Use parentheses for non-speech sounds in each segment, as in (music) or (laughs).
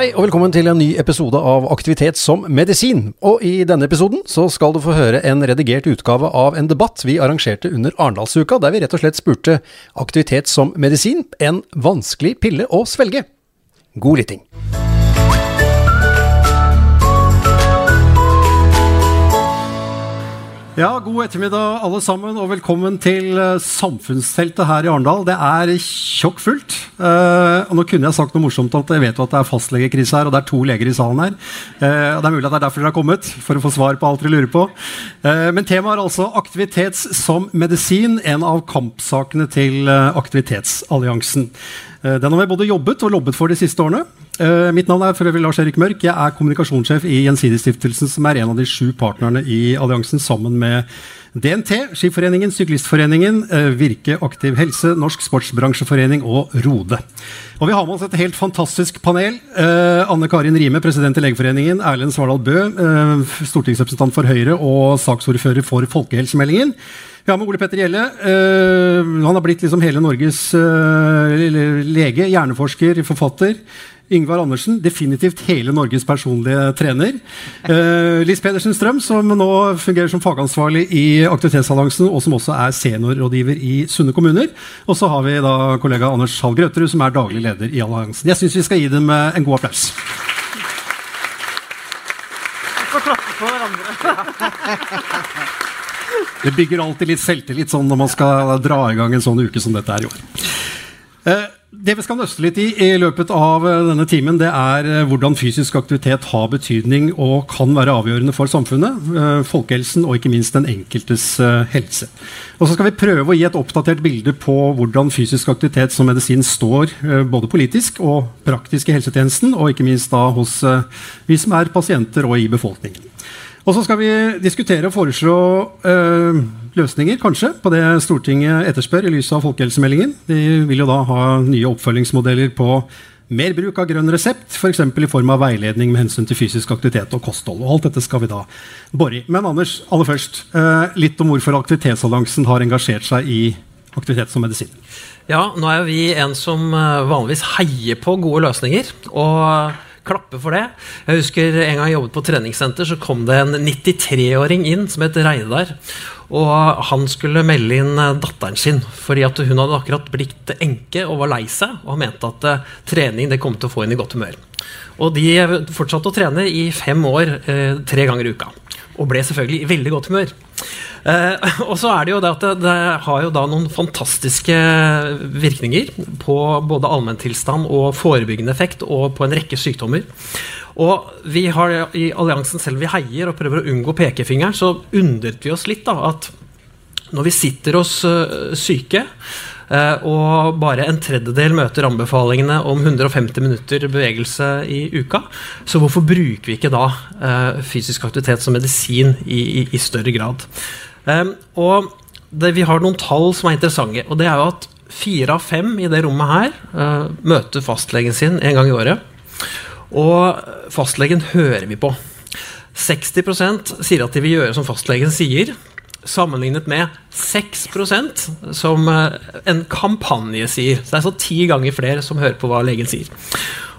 Hei og velkommen til en ny episode av Aktivitet som medisin. Og i denne episoden så skal du få høre en redigert utgave av en debatt vi arrangerte under Arendalsuka, der vi rett og slett spurte aktivitet som medisin en vanskelig pille å svelge. God lytting. Ja, god ettermiddag alle sammen, og velkommen til uh, Samfunnsteltet her i Arendal. Det er tjokkfullt. Uh, og nå kunne jeg sagt noe morsomt at jeg vet jo at det er fastlegekrise her, og det er to leger i salen her. Uh, og Det er mulig at det er derfor dere har kommet, for å få svar på alt dere lurer på. men temaet er altså aktivitets som medisin, en av kampsakene til Aktivitetsalliansen. Den har vi både jobbet og lobbet for de siste årene. Uh, mitt navn er for øvrig Lars Erik Mørk. Jeg er kommunikasjonssjef i Gjensidigestiftelsen, som er en av de sju partnerne i alliansen, sammen med DNT, Skiforeningen, Syklistforeningen, uh, Virke aktiv helse, Norsk sportsbransjeforening og Rode. Og Vi har med oss et helt fantastisk panel. Uh, Anne Karin Rime, president i Legeforeningen. Erlend Svardal Bø, stortingsrepresentant for Høyre og saksordfører for folkehelsemeldingen. Vi har med Ole Petter Gjelle. han har blitt liksom hele Norges lege, hjerneforsker, forfatter. Yngvar Andersen, definitivt hele Norges personlige trener. Eh, Liss Pedersen Strøm, som nå fungerer som fagansvarlig i Aktivitetsalliansen, og som også er seniorrådgiver i Sunne kommuner. Og så har vi da kollega Anders Hall Grøterud, som er daglig leder i alliansen. Jeg syns vi skal gi dem eh, en god applaus. (laughs) Det bygger alltid litt selvtillit sånn når man skal dra i gang en sånn uke som dette er i år. Uh, det vi skal nøste litt i i løpet av eh, denne timen, det er eh, hvordan fysisk aktivitet har betydning og kan være avgjørende for samfunnet, eh, folkehelsen og ikke minst den enkeltes helse. Og så skal vi prøve å gi et oppdatert bilde på hvordan fysisk aktivitet som medisin står både politisk og praktisk i helsetjenesten, og ikke minst da hos vi som er pasienter og i befolkningen. Og så skal vi diskutere og foreslå løsninger, kanskje, på det Stortinget etterspør i lys av folkehelsemeldingen. De vil jo da ha nye oppfølgingsmodeller på mer bruk av grønn resept, f.eks. For i form av veiledning med hensyn til fysisk aktivitet og kosthold. Og alt dette skal vi da bore i. Men Anders, aller først, øh, litt om hvorfor Aktivitetsalliansen har engasjert seg i aktivitet som medisin. Ja, nå er jo vi en som øh, vanligvis heier på gode løsninger. og klappe for det. Jeg husker en gang jeg jobbet på treningssenter, så kom det en 93-åring inn som het Reidar. Og han skulle melde inn eh, datteren sin, fordi hun hadde akkurat blitt enke og var lei seg. Og han mente at uh, trening det kom til å få henne i godt humør. Og de fortsatte å trene i fem år, tre ganger i uka. Og ble selvfølgelig i veldig godt humør. Eh, (laughs) og så er det jo det at det, det, har jo da noen fantastiske virkninger på både allmenntilstand og forebyggende effekt og på en rekke sykdommer. Og vi har i alliansen, selv om vi heier og prøver å unngå pekefingeren, så undret vi oss litt da at når vi sitter oss uh, syke Eh, og bare en tredjedel møter anbefalingene om 150 minutter bevegelse i uka. Så hvorfor bruker vi ikke da eh, fysisk aktivitet som medisin i, i, i større grad? Eh, og det, vi har noen tall som er interessante. og det er jo at Fire av fem i det rommet her møter fastlegen sin en gang i året. Og fastlegen hører vi på. 60% sier at de vil gjøre som fastlegen sier sammenlignet med 6% som eh, en kampanje sier. Så det er så ti ganger flere som hører på hva legen sier.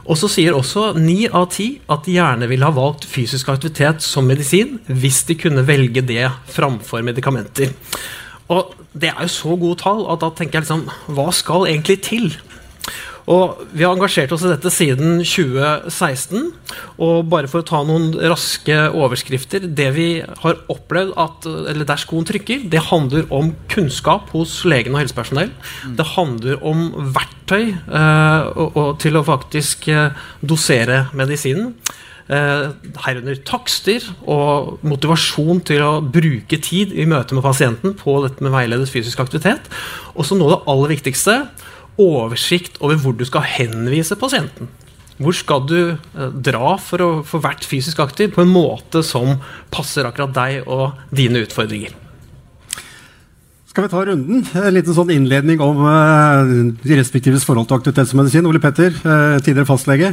Og så sier også ni av ti at de gjerne ville ha valgt fysisk aktivitet som medisin hvis de kunne velge det framfor medikamenter. Og det er jo så gode tall at da tenker jeg liksom Hva skal egentlig til og Vi har engasjert oss i dette siden 2016. og bare For å ta noen raske overskrifter Det vi har opplevd at, eller der skoen trykker, det handler om kunnskap hos legen og helsepersonell. Mm. Det handler om verktøy eh, og, og til å faktisk eh, dosere medisinen. Eh, herunder takster og motivasjon til å bruke tid i møte med pasienten på dette med veiledet fysisk aktivitet. Og så noe av det aller viktigste oversikt over hvor du skal henvise pasienten. Hvor skal du eh, dra for å få vært fysisk aktiv på en måte som passer akkurat deg og dine utfordringer? Skal vi ta runden? En liten sånn innledning om uh, de respektives forhold til aktivitetsmedisin. Ole Petter, uh, tidligere fastlege.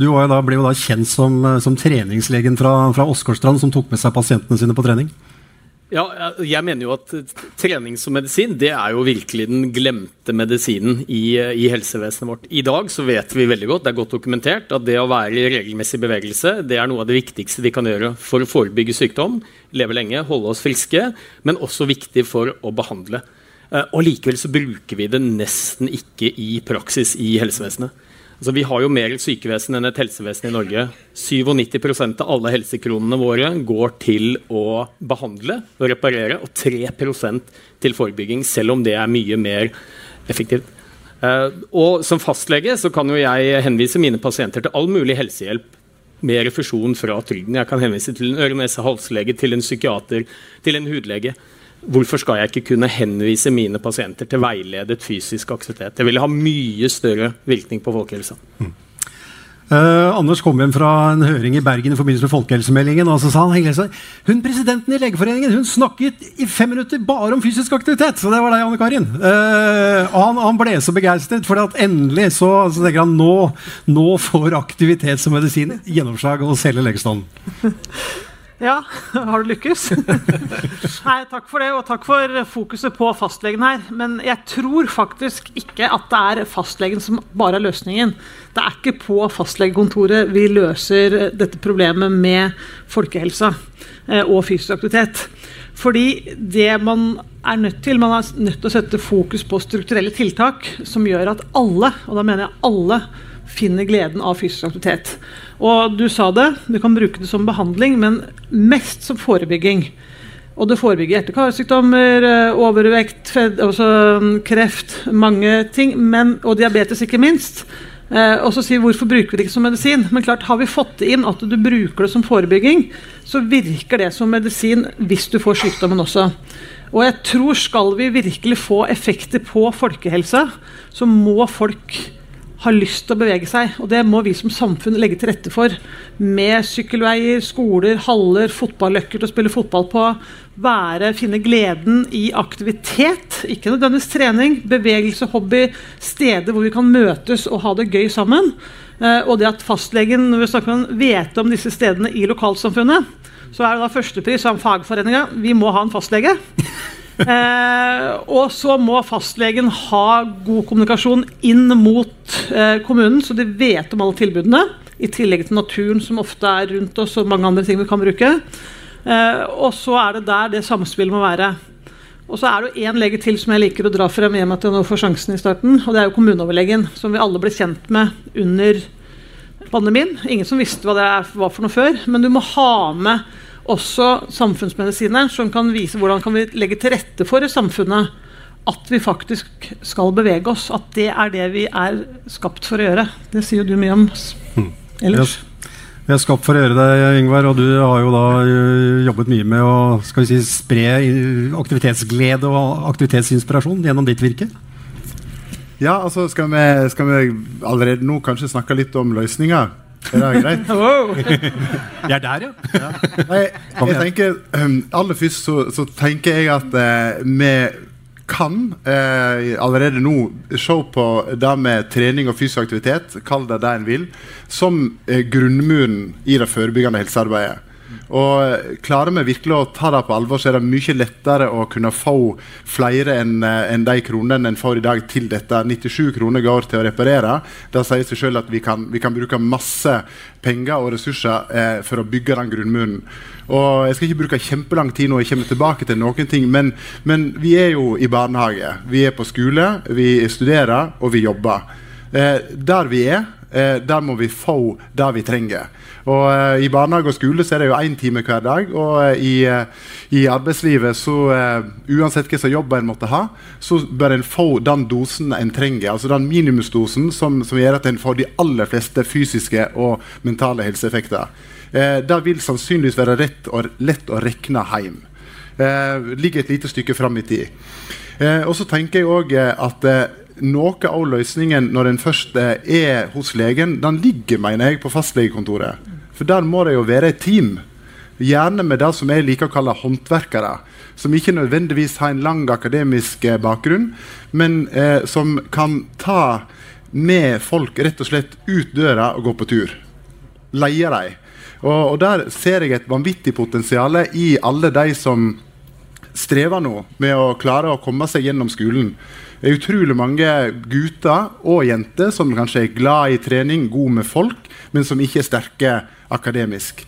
Du da, ble jo da kjent som, som treningslegen fra, fra Åsgårdstrand som tok med seg pasientene sine på trening. Ja, jeg mener jo at trening som medisin det er jo virkelig den glemte medisinen i, i, helsevesenet vårt. I dag så vet vi veldig godt, det er godt dokumentert, at det å være i regelmessig bevegelse det er noe av det viktigste vi kan gjøre for å forebygge sykdom, leve lenge, holde oss friske, men også viktig for å behandle. Eh, og Likevel så bruker vi det nesten ikke i praksis i helsevesenet. Altså, vi har jo mer et sykevesen enn et helsevesen i Norge. 97% av alle helsekronene våre går til å behandle og reparere, og 3 til forebygging, selv om det er mye mer effektivt. Uh, og Som fastlege så kan jo jeg henvise mine pasienter til all mulig helsehjelp med refusjon fra trygden. Jeg kan henvise til en øre-nese-halslege, til en psykiater, til en hudlege. Hvorfor skal jeg ikke kunne henvise mine pasienter til veiledet fysisk aktivitet? Det vil ha mye større virkning på folkehelsa. Mm. Uh, Anders kom hjem fra en høring i Bergen i forbindelse med folkehelsemeldingen. og så sa han, hun Presidenten i Legeforeningen hun snakket i fem minutter bare om fysisk aktivitet! Så det var deg, Anne Karin. Uh, og han, han, ble så begeistret, for at endelig så, så tenker han nå, nå får aktivitet som medisin gjennomslag hos hele legestanden. (laughs) Ja, (laughs) har du lykkes? (laughs) Nei, takk for det, og takk for fokuset på fastlegen her. Men jeg tror faktisk ikke at det er fastlegen som bare er løsningen. Det er ikke på fastlegekontoret vi løser dette problemet med folkehelsa eh, og fysisk aktivitet. Fordi det man er nødt til, man er nødt til å sette fokus på strukturelle tiltak som gjør at alle, og da mener jeg alle, finner gleden av fysisk aktivitet. Og du sa det, du kan bruke det som behandling, men mest som forebygging. Og det forebygger hjerte-karsykdommer, eh, overvekt, fed, mm, kreft, mange ting. Men, og diabetes, ikke minst. Eh, og så sier hvorfor bruker vi det ikke som medisin? Men klart, har vi fått inn at du bruker det som forebygging, så virker det som medisin hvis du får sykdommen også. Og jeg tror skal vi virkelig få effekter på folkehelsa, så må folk har lyst til å bevege seg. Og det må vi som samfunn legge til rette for. Med sykkelveier, skoler, haller, fotballøkker til å spille fotball på. Være, finne gleden i aktivitet, ikke nødvendigvis trening. Bevegelse, hobby. Steder hvor vi kan møtes og ha det gøy sammen. Eh, og det at fastlegen når vi snakker om, vet om disse stedene i lokalsamfunnet, så er det da førstepris av fagforeninga. Vi må ha en fastlege. Eh, og så må fastlegen ha god kommunikasjon inn mot eh, kommunen, så de vet om alle tilbudene. I tillegg til naturen som ofte er rundt oss, og mange andre ting vi kan bruke. Eh, og så er det der det samspillet må være. Og så er det én lege til som jeg liker å dra frem hjem til nå får sjansen i starten. Og det er jo kommuneoverlegen, som vi alle ble kjent med under pandemien. Ingen som visste hva det var for noe før. Men du må ha med også samfunnsmedisiner som kan vise hvordan kan vi legge til rette for i samfunnet at vi faktisk skal bevege oss. At det er det vi er skapt for å gjøre. Det sier jo du mye om hmm. ellers. Vi er skapt for å gjøre det, Yngvar, og du har jo da eh, jobbet mye med å skal vi si, spre aktivitetsglede og aktivitetsinspirasjon gjennom ditt virke. Ja, altså skal vi, skal vi allerede nå kanskje snakke litt om løsninger? Er det greit? (laughs) Vi er der, ja. ja. Nei, jeg tenker, um, aller først så, så tenker jeg at eh, vi kan eh, allerede nå se på det med trening og fysisk aktivitet, kall det det en vil, som eh, grunnmuren i det forebyggende helsearbeidet. Og Klarer vi virkelig å ta det på alvor, så er det mye lettere å kunne få flere enn en de kronene en får i dag til dette. 97 kroner går til å reparere. Det sier seg selv at vi kan, vi kan bruke masse penger og ressurser eh, for å bygge den grunnmuren. Og Jeg skal ikke bruke kjempelang tid nå, jeg kommer tilbake til noen ting, men, men vi er jo i barnehage. Vi er på skole, vi studerer, og vi jobber. Eh, der vi er, eh, der må vi få det vi trenger. Og eh, I barnehage og skole så er det jo én time hver dag. Og eh, i, uh, i, arbeidslivet, så uansett hva slags jobb en måtte ha, så bør en få den dosen en trenger. Altså den minimumsdosen som, som gjør at en får de aller fleste fysiske og mentale helseeffekter. det vil sannsynligvis være rett og, lett å regne hjem. ligger et lite stykke fram i tid. og så tenker jeg òg at noe av løsningen når en først er hos legen, den ligger mener jeg, på fastlegekontoret. For der må det jo være et team. Gjerne med det som jeg liker å kalle håndverkere. Som ikke nødvendigvis har en lang akademisk eh, bakgrunn, men eh, som kan ta med folk rett og slett ut døra og gå på tur. Leie dem. Og, og, der ser jeg et vanvittig potensial i alle de som strever nå med å klare å komme seg gjennom skolen. Det er utrolig mange gutter og jenter som kanskje er glad i trening, god med folk, men som ikke er sterke akademisk.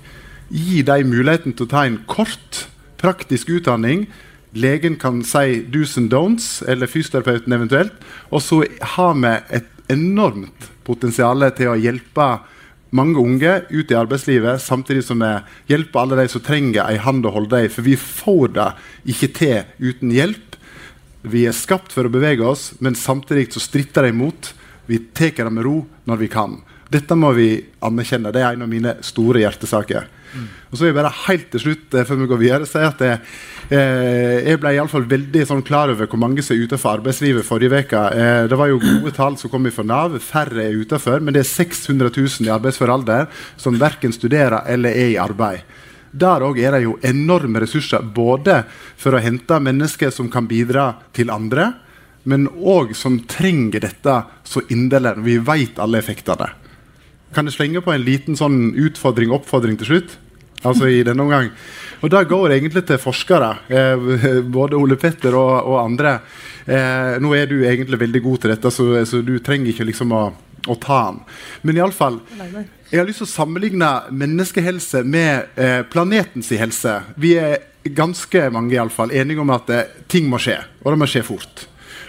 Gi dem muligheten til å ta en kort, praktisk utdanning. Legen kan si do's and don'ts, eller fysioterapeuten eventuelt. Og så har vi et enormt potensial til å hjelpe mange unge ut i arbeidslivet, samtidig som vi hjelper alle de som trenger ei hand å holde i. For vi får det ikke til uten hjelp. Vi er skapt for å bevege oss, men samtidig så stritter de imot. Vi tar det med ro når vi kan. Dette må vi anerkjenne. Det er en av mine store hjertesaker. Mm. Og så vil jeg bare helt til slutt eh, før vi går videre, si at jeg, eh, jeg ble fall veldig sånn, klar over hvor mange som er utenfor arbeidslivet forrige uke. Eh, det var jo gode tall som kom fra Nav. Færre er utenfor, men det er 600 000 i arbeidsfør alder som verken studerer eller er i arbeid. Der òg er det jo enorme ressurser, både for å hente mennesker som kan bidra til andre, men òg som trenger dette så inderlig. Vi vet alle effektene. Kan jeg slenge på en liten sånn utfordring oppfordring til slutt? Altså i denne omgang. Og Da går egentlig til forskere, eh, (laughs) både Ole Petter og, og andre. Eh, nå er du egentlig veldig god til dette, så, så du trenger ikke liksom å, å ta den. Men iallfall jeg har lyst til å sammenligne menneskehelse med eh, planetens helse. Vi er ganske mange i alle fall, enige om at eh, ting må skje, og det må skje fort.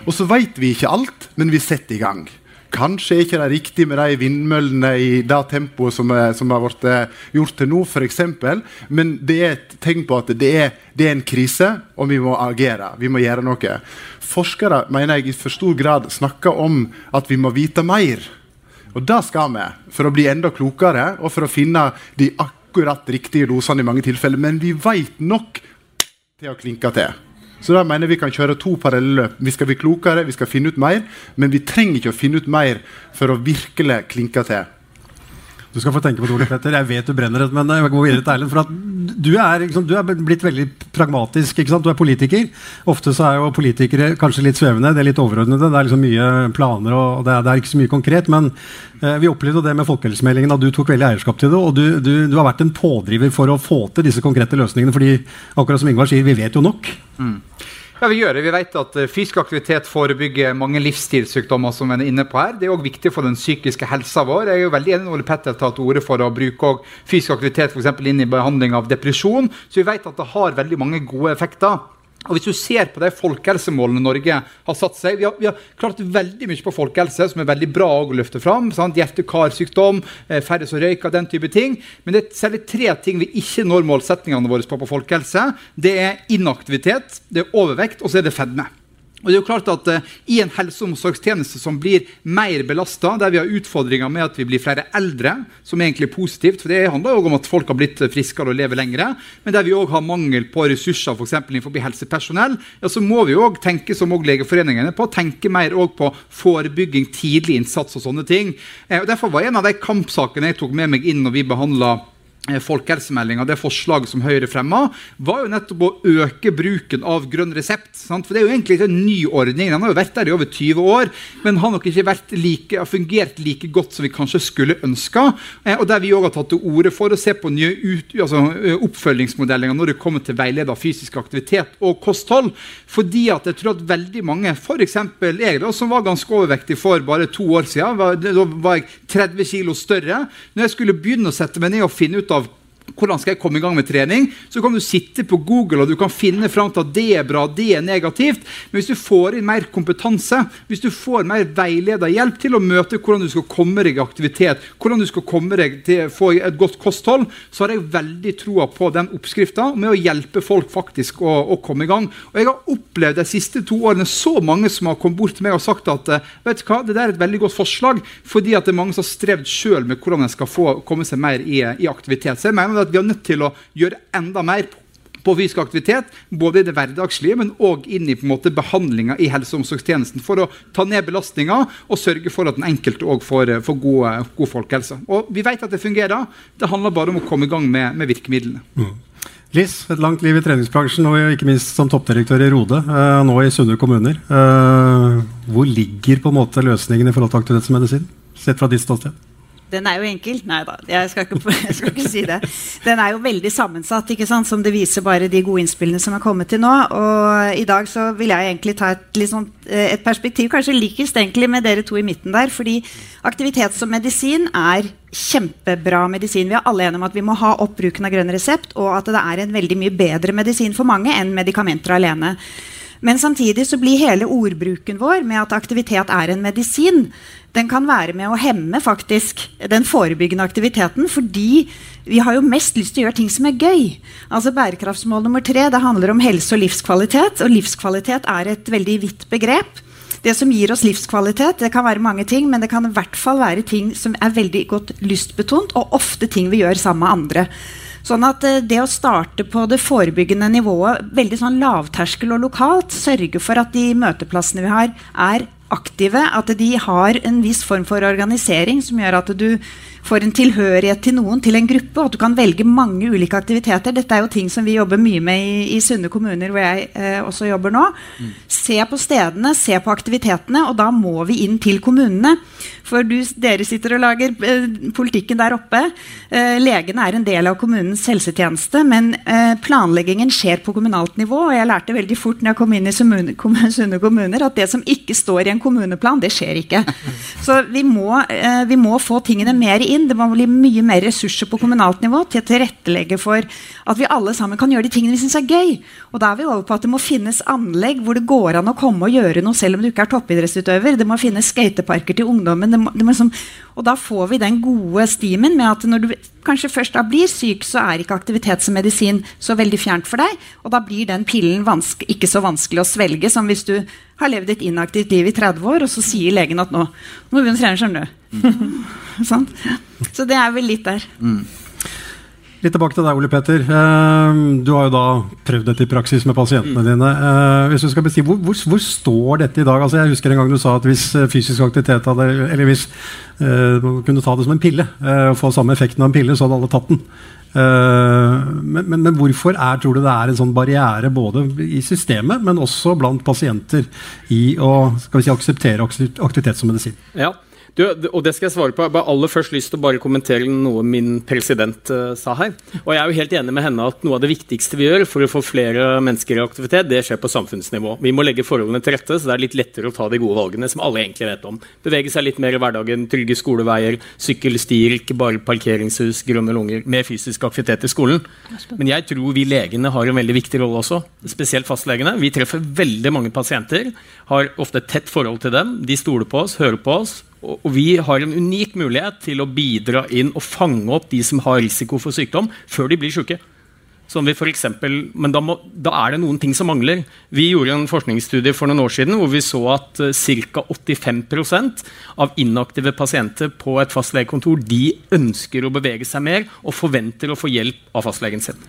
Og så vet vi ikke alt, men vi setter i gang. Kanskje er ikke det riktig med de vindmøllene i det tempoet som, eh, som har vært eh, gjort til nå, f.eks. Men det er et tegn på at det er, det er, en krise, og vi må agere. Vi må gjøre noe. Forskere mener jeg i for stor grad snakker om at vi må vite mer. Og det skal vi for å bli enda klokere og for å finne de akkurat riktige dosene i mange tilfeller. Men vi veit nok til å klinke til. Så da mener Vi kan kjøre to parallelle løp. Vi skal bli klokere, vi skal finne ut mer, men vi trenger ikke å finne ut mer for å virkelig klinke til. Du skal få tenke på det, Ole Petter. Jeg vet du brenner et, men jeg går videre til Erlend. For du er, liksom, du er blitt veldig pragmatisk. Du er politiker. Ofte så er jo politikere kanskje litt svevende. Det er litt overordnede. Det er liksom mye planer og det er, det er ikke så mye konkret. Men eh, vi opplevde det med folkehelsemeldingen, at du tok veldig eierskap til det. Og du, du, du, har vært en pådriver for å få til disse konkrete løsningene. fordi akkurat som Ingvar sier, vi vet jo nok. Mm. Ja, Vi gjør det. Vi vet at eh, fysisk aktivitet forebygger mange livsstilssykdommer. som vi er inne på her. Det er òg viktig for den psykiske helsa vår. Jeg er jo veldig enig med Ole Petter tatt ordet for å bruke fysisk aktivitet for inn i behandling av depresjon. Så vi vet at det har veldig mange gode effekter. Og Hvis du ser på de folkehelsemålene Norge har satt seg Vi har, vi har klart veldig mye på folkehelse, som er veldig bra å løfte fram. Hjerte-karsykdom, eh, færre som røyker, den type ting. Men det er særlig tre ting vi ikke når målsettingene våre på på folkehelse. Det er inaktivitet, det er overvekt, og så er det fedme. Og det er jo klart at uh, I en helse- og omsorgstjeneste som blir mer belasta, der vi har utfordringer med at vi blir flere eldre, som er egentlig positivt, for det handler jo om at folk har blitt friskere og lever lengre, men der vi òg har mangel på ressurser f.eks. innenfor helsepersonell, ja, så må vi òg tenke som også Legeforeningene på å tenke mer på forebygging, tidlig innsats og sånne ting. Eh, og Derfor var en av de kampsakene jeg tok med meg inn når vi behandla Eh, folkehelsemeldinga, det forslaget som Høyre fremma, var jo nettopp å øke bruken av grønn resept. Sant? For Det er jo egentlig en ny ordning. Den har jo vært der i over 20 år, men har nok ikke like, fungert like godt som vi kanskje skulle ønska. Eh, og der vi òg har tatt til orde for å se på nye ut, altså, oppfølgingsmodeller når det kommer til veileda fysisk aktivitet og kosthold. Fordi at jeg tror at veldig mange, f.eks. jeg, da, som var ganske overvektig for bare to år siden, var, da var jeg 30 kg større. Når jeg skulle begynne å sette meg ned og finne ut hvordan skal jeg komme i gang med trening, så kan du sitte på Google og du kan finne fram til at det er bra, det er negativt. Men hvis du får inn mer kompetanse, hvis du får mer veileda hjelp til å møte hvordan du skal komme deg i aktivitet, hvordan du skal komme deg til å få et godt kosthold, så har jeg veldig troa på den oppskrifta med å hjelpe folk faktisk å, å, komme i gang. Og Jeg har opplevd de siste to årene så mange som har kommet bort til meg og sagt at vet du hva, det der er et veldig godt forslag, fordi at det er mange som har strevd sjøl med hvordan en skal få komme seg mer i, i aktivitet. Så jeg mener at vi er nødt til å gjøre enda mer på fysisk aktivitet, både i det hverdagslige, men òg inn i på en måte behandlinga i helse- og omsorgstjenesten, for å ta ned belastninga og sørge for at den enkelte òg får, får god, god, folkehelse. Og Vi vet at det fungerer. Det handler bare om å komme i gang med, med virkemidlene. Mm. Liss, et langt liv i treningsbransjen og ikke minst som toppdirektør i Rode, eh, nå i Sunne kommuner. Eh, hvor ligger på en måte løsningen i forhold til aktivitetsmedisin, sett fra ditt ståsted? Den er jo enkel. Nei da, jeg skal, ikke, (laughs) jeg skal ikke si det. Den er jo veldig sammensatt, ikke sant? som det viser bare de gode innspillene som er kommet til nå. Og i dag så vil jeg egentlig ta et, liksom, et perspektiv kanskje likest egentlig med dere to i midten der. Fordi aktivitet som medisin er kjempebra medisin. Vi er alle enige om at vi må ha opp bruken av grønn resept, og at det er en veldig mye bedre medisin for mange enn medikamenter alene. Men samtidig så blir hele ordbruken vår med at aktivitet er en medisin, den kan være med å hemme faktisk den forebyggende aktiviteten. Fordi vi har jo mest lyst til å gjøre ting som er gøy. Altså Bærekraftsmål nummer tre det handler om helse og livskvalitet. Og livskvalitet er et veldig vidt begrep. Det som gir oss livskvalitet, det kan være mange ting, men det kan i hvert fall være ting som er veldig godt lystbetont, og ofte ting vi gjør sammen med andre. Sånn at eh, det å starte på det forebyggende nivået, veldig sånn lavterskel og lokalt, sørge for at de møteplassene vi har, er aktive, at de har en viss form for organisering som gjør at du får en tilhørighet til noen, til en gruppe, og at du kan velge mange ulike aktiviteter. Dette er jo ting som vi jobber mye med i, i Sunne kommuner, hvor jeg eh, også jobber nå. Mm. Se på stedene, se på aktivitetene, og da må vi inn til kommunene. For du, dere sitter og lager eh, politikken der oppe. Eh, legene er en del av kommunens helsetjeneste, men eh, planleggingen skjer på kommunalt nivå. Og jeg lærte veldig fort når jeg kom inn i Sunne kommuner, at det som ikke står i en kommuneplan, det skjer ikke. (laughs) Så vi må, vi må få tingene mer inn. Det må bli mye mer ressurser på kommunalt nivå til å tilrettelegge for at vi alle sammen kan gjøre de tingene vi syns er gøy. Og da er vi over på at det må finnes anlegg hvor det går an å komme og gjøre noe selv om du ikke er toppidrettsutøver. Det må finnes skateparker til ungdommen. Det det må liksom, og da får vi den gode stimen med at når du kanskje først da blir syk, så er ikke aktivitet som medisin så veldig fjernt for deg. Og da blir den pillen ikke så vanskelig å svelge som hvis du har levd et inaktivt liv i 30 år, og så sier legen at nå, nå må vi å trene, skjønner du. (laughs) sånn. Så det er vel litt der. Mm. Litt tilbake til deg, Ole Petter. Uh, du har jo da prøvd dette i praksis med pasientene dine. Uh, hvis du skal beskrive, hvor, hvor, hvor, står dette i dag? Altså, jeg husker en gang du sa at hvis eh, fysisk aktivitet hadde, eller hvis uh, man kunne ta det som en pille, og få samme effekten av en pille, så hadde alle tatt den. Men, men, men, hvorfor er, tror du det er en sånn barriere både i systemet, men også blant pasienter i å si, akseptere aktivitet som medisin? Ja, du, og det skal jeg svare på. Jeg har aller først lyst til å bare kommentere noe min president uh, sa her. Og jeg er jo helt enig med henne at noe av det viktigste vi gjør for å få flere mennesker i aktivitet, det skjer på samfunnsnivå. Vi må legge forholdene til rette, så det er litt lettere å ta de gode valgene som alle egentlig vet om. Bevege seg litt mer i hverdagen, trygge skoleveier, sykkelstier, ikke bare parkeringshus, grønne lunger, mer fysisk aktivitet i skolen. Men jeg tror vi legene har en veldig viktig rolle også, spesielt fastlegene. Vi treffer veldig mange pasienter, har ofte et tett forhold til dem. De stoler på oss, hører på oss og vi har en unik mulighet til å bidra inn og fange opp de som har risiko for sykdom, før de blir syke. For eksempel, men da, må, da, er det noen ting som mangler. Vi gjorde en forskningsstudie for noen år siden hvor vi så at uh, ca. 85% av inaktive pasienter på et fastlegekontor de ønsker å bevege seg mer og forventer å få hjelp av fastlegen sin.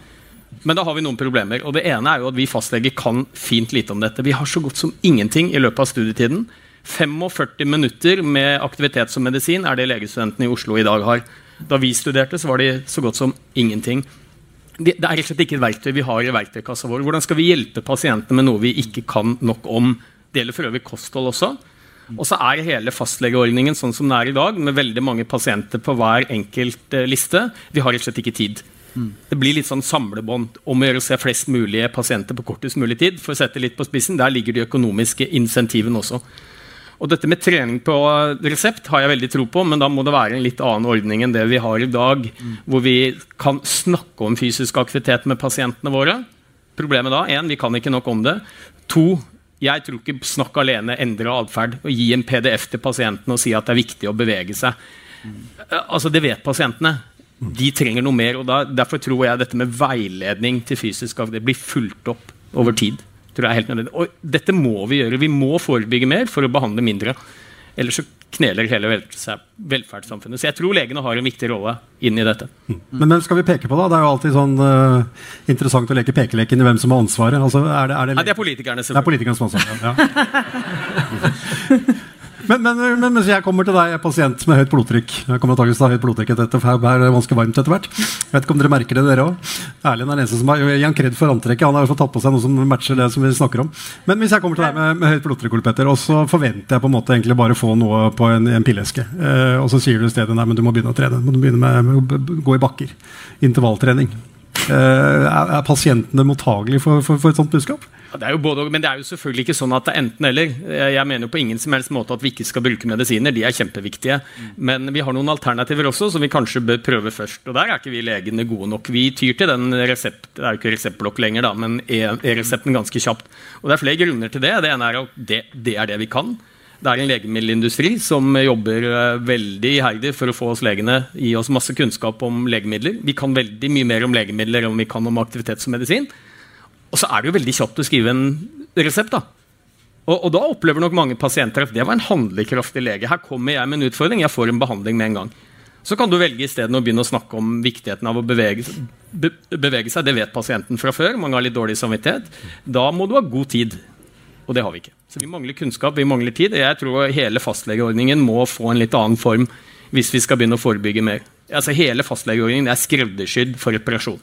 Men da har vi noen problemer. og Det ene er jo at vi fastleger kan fint lite om dette. Vi har så godt som ingenting i løpet av studietiden. 45 minutter med aktivitet som medisin er det legestudentene i Oslo i dag har. Da vi studerte, så var det så godt som ingenting. Det er rett og slett ikke et verktøy vi har i verktøykassa vår. Hvordan skal vi hjelpe pasientene med noe vi ikke kan nok om? Det gjelder for øvrig kosthold også. Og så er hele fastlegeordningen sånn som den er i dag, med veldig mange pasienter på hver enkelt eh, liste. Vi har rett og slett ikke tid. Det blir litt sånn samlebånd om å gjøre å se flest mulige pasienter på kortest mulig tid. For å sette litt på spissen, Der ligger de økonomiske insentivene også. Og dette med trening på resept har jeg veldig tro på, men da må det være en litt annen ordning enn det vi har i dag, mm. hvor vi kan snakke om fysisk aktivitet med pasientene våre. Problemet da, én, vi kan ikke nok om det. To, jeg tror ikke snakk alene endrer atferd. Å gi en PDF til pasienten og si at det er viktig å bevege seg. Mm. Altså, Det vet pasientene. De trenger noe mer. og da, Derfor tror jeg dette med veiledning til fysisk aktivitet blir fulgt opp over tid tror jeg er helt nødvendig. Og dette må vi gjøre. Vi må forebygge mer for å behandle mindre. Ellers så kneler hele velferdssamfunnet. Så jeg tror legene har en viktig rolle inn i dette. Mm. Men hvem skal vi peke på, da? Det er jo alltid sånn uh, interessant å leke pekeleken i hvem som har ansvaret. Altså, er det, er det, Nei, det er politikerne, Det er politikerne som har ansvaret, ja. (laughs) (laughs) Men, men, men hvis jeg kommer til deg, pasient med høyt blodtrykk Jeg kommer til å ha høyt blodtrykk etter for her er det ganske varmt etter hvert. Jeg vet ikke om dere merker det, dere òg. Erlend er den eneste som har Jan Kred for antrekket. Han har i hvert fall tatt på seg noe som matcher det som vi snakker om. Men hvis jeg kommer til deg med, med høyt blodtrykk, Ole Petter, og så forventer jeg på en måte egentlig bare å få noe på en, en pilleske, eh, og så sier du i stedet nei, men du må begynne å trene. Du må begynne med, å gå i bakker. Intervalltrening. Eh, er, pasientene mottagelige for, for, for et sånt budskap? Det er jo både, men det er jo selvfølgelig ikke sånn at det er enten-eller. Jeg jeg mener jo på ingen som helst måte at vi ikke skal bruke medisiner. De er kjempeviktige. Men vi har noen alternativer også som vi kanskje bør prøve først. Og der er ikke vi legene gode nok. Vi tyr til den resept, det er jo ikke reseptblokk lenger, da, men E-resepten ganske kjapt. Og det er flere grunner til det. Det ene er at det, det er det vi kan. Det er en legemiddelindustri som jobber eh, veldig iherdig for å få oss legene gi oss masse kunnskap om legemidler. Vi kan veldig mye mer om legemidler enn vi kan om aktivitets- og medisin. Og så er det jo veldig kjapt å skrive en resept. da. Og, og da opplever nok mange pasienter at det var en handlekraftig lege. Her kommer jeg med en utfordring, jeg får en behandling med en gang. Så kan du velge isteden å begynne å snakke om viktigheten av å bevege, be, bevege seg. Det vet pasienten fra før. Mange har litt dårlig samvittighet. Da må du ha god tid. Og det har vi ikke. Så vi mangler kunnskap, vi mangler tid. og Jeg tror hele fastlegeordningen må få en litt annen form hvis vi skal begynne å forebygge mer. Altså Hele fastlegeordningen er skreddersydd for reparasjon.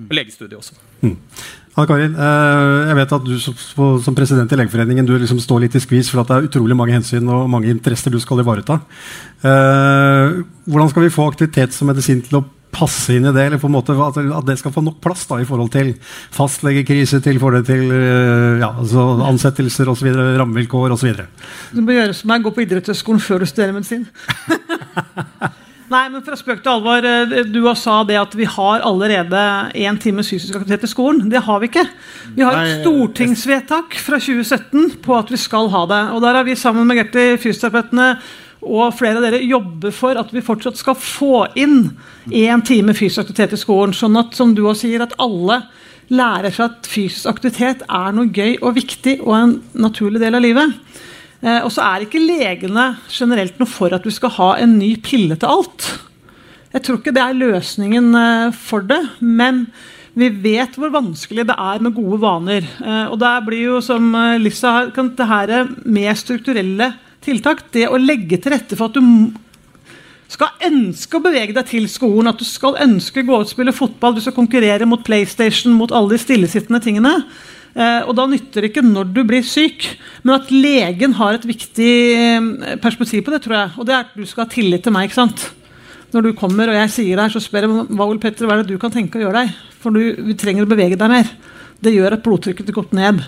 Og legestudiet også. Anne Karin, eh, jeg vet at du som, som president i Legeforeningen du liksom står litt i skvis for at det er utrolig mange hensyn og mange interesser du skal ivareta. Eh, hvordan skal vi få aktivitets- og medisin til å passe inn i det, eller på en måte at, det skal få nok plass da, i forhold til fastlegekrise, til forhold til eh, ja, altså ansettelser osv., rammevilkår osv.? Du må gjøre som meg, gå på idrettshøyskolen før du studerer medisin. (laughs) Nei, men fra spøk til alvor. eh, Du sa det at vi har allerede én time fysisk aktivitet i skolen. Det har vi ikke. Vi har et stortingsvedtak fra 2017 på at vi skal ha det. Og der har vi sammen med Gerti, fysioterapeutene og flere av dere jobber for at vi fortsatt skal få inn én time fysisk aktivitet i skolen. Sånn at, som du også sier, at alle lærer seg at fysisk aktivitet er noe gøy og viktig og en naturlig del av livet. Eh, og så er ikke legene generelt noe for at du skal ha en ny pille til alt. Jeg tror ikke det er løsningen eh, for det, men vi vet hvor vanskelig det er med gode vaner. Eh, og der blir jo, som eh, Lissa kan det her med strukturelle tiltak, det å legge til rette for at du skal ønske å bevege deg til skolen, at du skal ønske å gå ut og spille fotball, du skal konkurrere mot PlayStation, mot alle de stillesittende tingene. Eh, og da nytter det ikke når du blir syk, men at legen har et viktig eh, perspektiv på det, tror jeg. Og det er at du skal ha tillit til meg. ikke sant? Når du kommer og jeg sier det her, så spør jeg hva Ole Petter, hva er det du kan tenke å gjøre deg? For du, vi trenger å bevege deg mer. Det gjør at blodtrykket går ned.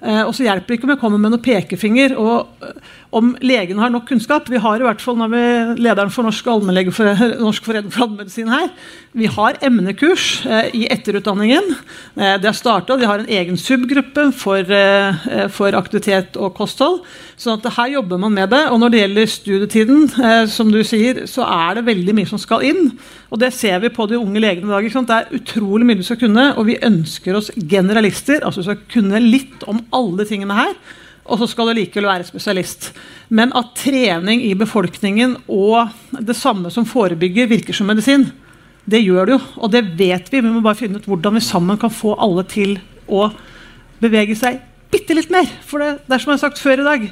Eh, og så hjelper det ikke om jeg kommer med noen pekefinger og eh, om legen har nok kunnskap. Vi har i hvert fall når vi, lederen for Norsk, allmennlegefor- (laughs) Norsk forening for allmedisin her. Vi har emnekurs eh, i etterutdanningen. Det har starta. De har en egen subgruppe for, for aktivitet og kosthold. Så at her jobber man med det. Og når det gjelder studietiden, som du sier, så er det veldig mye som skal inn. Og det ser vi på de unge legene i dag. Det er utrolig mye du skal kunne, og vi ønsker oss generalister. Altså du skal kunne litt om alle tingene her. Og så skal du likevel være spesialist. Men at trening i befolkningen og det samme som forebygger, virker som medisin, det gjør det jo. Og det vet vi. Vi må bare finne ut hvordan vi sammen kan få alle til å bevege seg bitte litt mer. For det, det er som jeg har sagt før i dag.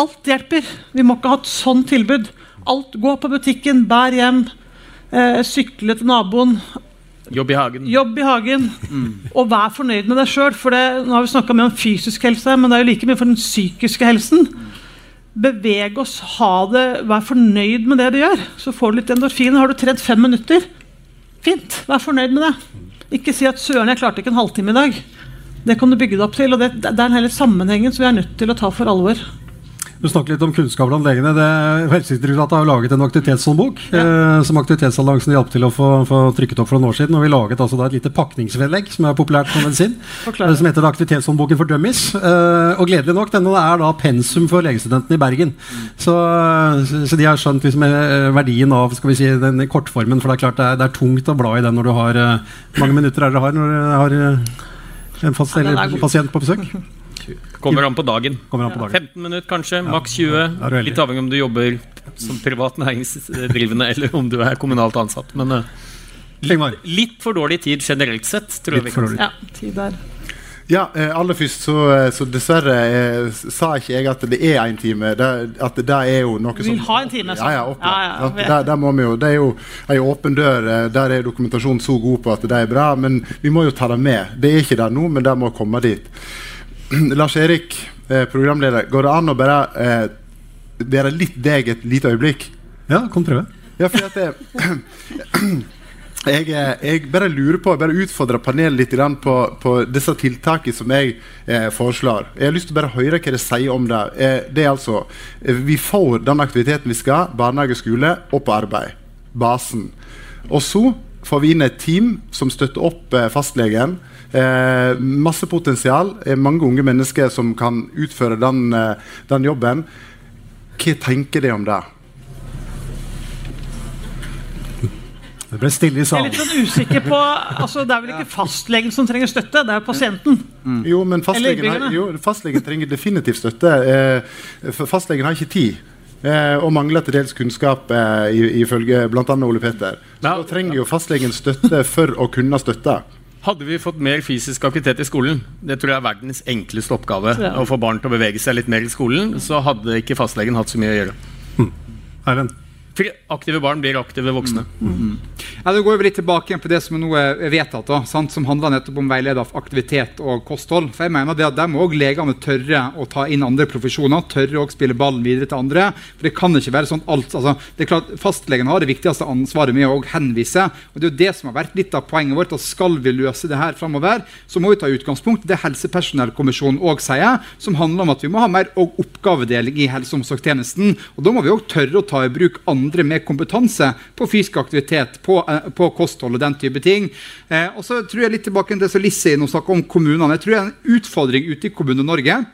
Alt hjelper. Vi må ikke ha et sånn tilbud. Alt, Gå på butikken, bær hjem, eh, sykle til naboen, Jobb i hagen. Jobb i hagen. Og vær fornøyd med deg sjøl. For det, nå har vi snakka mye om fysisk helse, men det er jo like mye for den psykiske helsen. Beveg oss, ha det, vær fornøyd med det du gjør. Så får du litt endorfin. Har du trent fem minutter? Fint. Vær fornøyd med det. Ikke si at 'søren, jeg klarte ikke en halvtime i dag'. Det kan du bygge det opp til. og Det, det er den hele sammenhengen som vi er nødt til å ta for alvor. Du snakker litt om kunnskap blant legene. Det- Helsedirektoratet har laget en aktivitetshåndbok eh, som Aktivitetsalliansen hjalp til å få, få trykket opp for noen år siden. Og vi laget altså da et lite pakningsvedlegg som er populært på medisin, (laughs) eh, som heter Aktivitetshåndboken for dummies. Eh, og gledelig nok, denne er da pensum for legestudentene i Bergen. Så, så, så de har skjønt liksom, eh, verdien av skal vi si, den kortformen, for det er klart det er, det er tungt å bla i den når du har eh, mange minutter er dere har når dere har eh, en fast, Ja, pasient på besøk? (laughs) Kommer an på dagen. An på dagen. 15 minutter kanskje, maks 20. er du. Litt avhengig om du jobber som privat næringsdrivende eller om du er kommunalt ansatt. Men eh, litt for dårlig tid generelt sett, tror jeg Litt vi for kan si. Ja, tid der. Ja, eh, aller først så, eh, så dessverre eh, sa ikke jeg at det er én time. Det, at det er jo noe Du vil som ha en time, Ja, ja, sånn. Ja, ja, der, der må vi jo, det er jo ei åpen dør. Der er dokumentasjonen så god på at det er bra. Men vi må jo ta det med. Det er ikke der nå, men det må komme dit. (clears throat) Lars Erik, eh, programleder, går det an å bare eh, være litt deg et lite øyeblikk? Ja, kan prøve. Ja, for at det, (clears throat) jeg, eh, jeg bare lurer på, bare utfordrer panelet litt på, på disse tiltakene som jeg eh, foreslår. Jeg har lyst til å bare høre hva det sier om det. Eh, det er altså, eh, Vi får den aktiviteten vi skal, barnehage, skole og på arbeid. Basen. Og så får vi inn et team som støtter opp eh, fastlegen. Eh, masse potensial. Er mange unge mennesker som kan utføre den, eh, den jobben. Hva tenker de om det? Det ble stille i Jeg er litt sånn usikker på altså, Det er vel ikke fastlegen som trenger støtte, det er pasienten. Jo, men fastlegen, har, jo, fastlegen trenger definitivt støtte. Eh, for fastlegen har ikke tid. Eh, og mangler til dels kunnskap, eh, ifølge bl.a. Ole Peter. Så Ja. da trenger jo fastlegen støtte for å kunne støtte. Hadde vi fått mer fysisk aktivitet i skolen, det tror jeg er verdens enkleste oppgave, Ja. å få barn til å bevege seg litt mer i skolen, så hadde ikke fastlegen hatt så mye å gjøre. Erlend. For aktive barn blir aktive voksne. Ja, det går vi litt tilbake igjen på det som nå er vedtatt, da, sant? som handler nettopp om veileder av aktivitet og kosthold. For jeg mener det at Der må også legene tørre å ta inn andre profesjoner, tørre å spille ballen videre til andre. For Det kan ikke være sånn alt, altså, det er klart Fastlegen har det viktigste ansvaret med å henvise. og Det er jo det som har vært litt av poenget vårt. at Skal vi løse det her framover, så må vi ta utgangspunkt i det helsepersonellkommisjonen òg sier, som handler om at vi må ha mer oppgavedeling i helse- og omsorgstjenesten. Og Da må vi òg tørre å ta i bruk andre med kompetanse på fysisk aktivitet, på, eh, på kosthold og den type ting. Eh, og så tror jeg litt tilbake til det som Lissi nå snakker om kommunene. Jeg tror det er en utfordring ute i Kommune-Norge.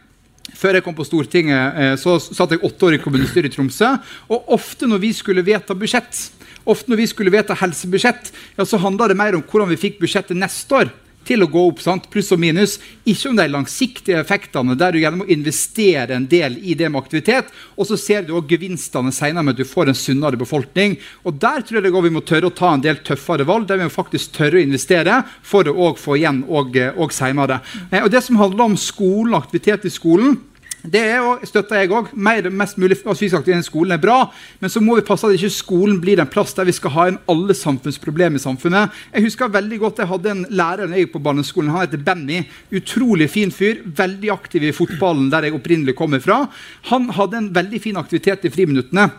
Før jeg kom på Stortinget, eh, så satt jeg åtte år i kommunestyret i Tromsø. Og ofte når vi skulle vedta budsjett, ofte når vi skulle vedta helsebudsjett, ja, så handla det mer om hvordan vi fikk budsjettet neste år til å gå opp, sant? pluss og minus. Ikke om de langsiktige effektene, der du gjerne må investere en del i det med aktivitet. Og så ser du også gevinstene senere med at du får en sunnere befolkning. Og der tror jeg det går vi må tørre å ta en del tøffere valg, der vi må faktisk tørre å investere for å få igjen og, og senere. Eh, Og det som handler om skolen, aktivitet i skolen, det jo, støtter jeg òg. Mest mulig fysisk aktivitet i skolen er bra. Men så må vi passe at ikke skolen blir en plass der vi skal ha inn alle samfunnsproblemer i samfunnet. Jeg husker veldig godt jeg hadde en lærer når jeg gikk på barneskolen. Han heter Benny. Utrolig fin fyr. Veldig aktiv i fotballen der jeg opprinnelig kommer fra. Han hadde en veldig fin aktivitet i friminuttene.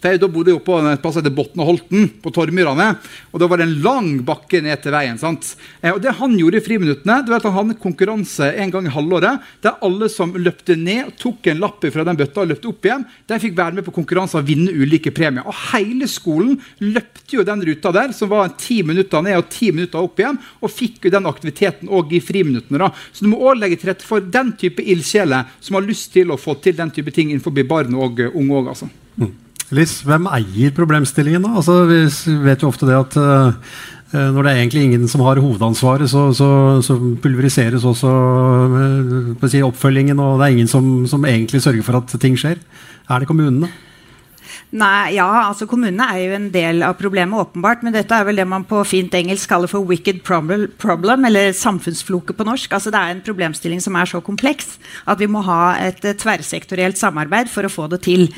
For jeg da bodde jeg på en plass som heter Botne-Holten, på Tormyrane. Og da var det en lang bakke ned til veien. sant? Eh, og det han gjorde i friminuttene, det var at han hadde en konkurranse en gang i halvåret der alle som løpte ned, tok en lapp fra den bøtta og løpte opp igjen, de fikk være med på konkurranse og vinne ulike premier. Og hele skolen løpte jo den ruta der, som var ti minutter ned og ti minutter opp igjen, og fikk jo den aktiviteten òg i friminuttene. da. Så du må òg legge til rette for den type ildsjeler som har lyst til å få til den type ting innenfor barn og unge òg, altså. Liss, hvem eier problemstillingen? da? Altså, vi vet jo ofte det at eh, når det er egentlig ingen som har hovedansvaret, så, så, så pulveriseres også uh, si, oppfølgingen, og det er ingen som, som egentlig sørger for at ting skjer. Er det kommunene? Nei, ja, altså Kommunene er jo en del av problemet, åpenbart. Men dette er vel det man på fint engelsk kaller for wicked problem, eller samfunnsfloke på norsk. Altså Det er en problemstilling som er så kompleks at vi må ha et eh, tverrsektorielt samarbeid for å få det til.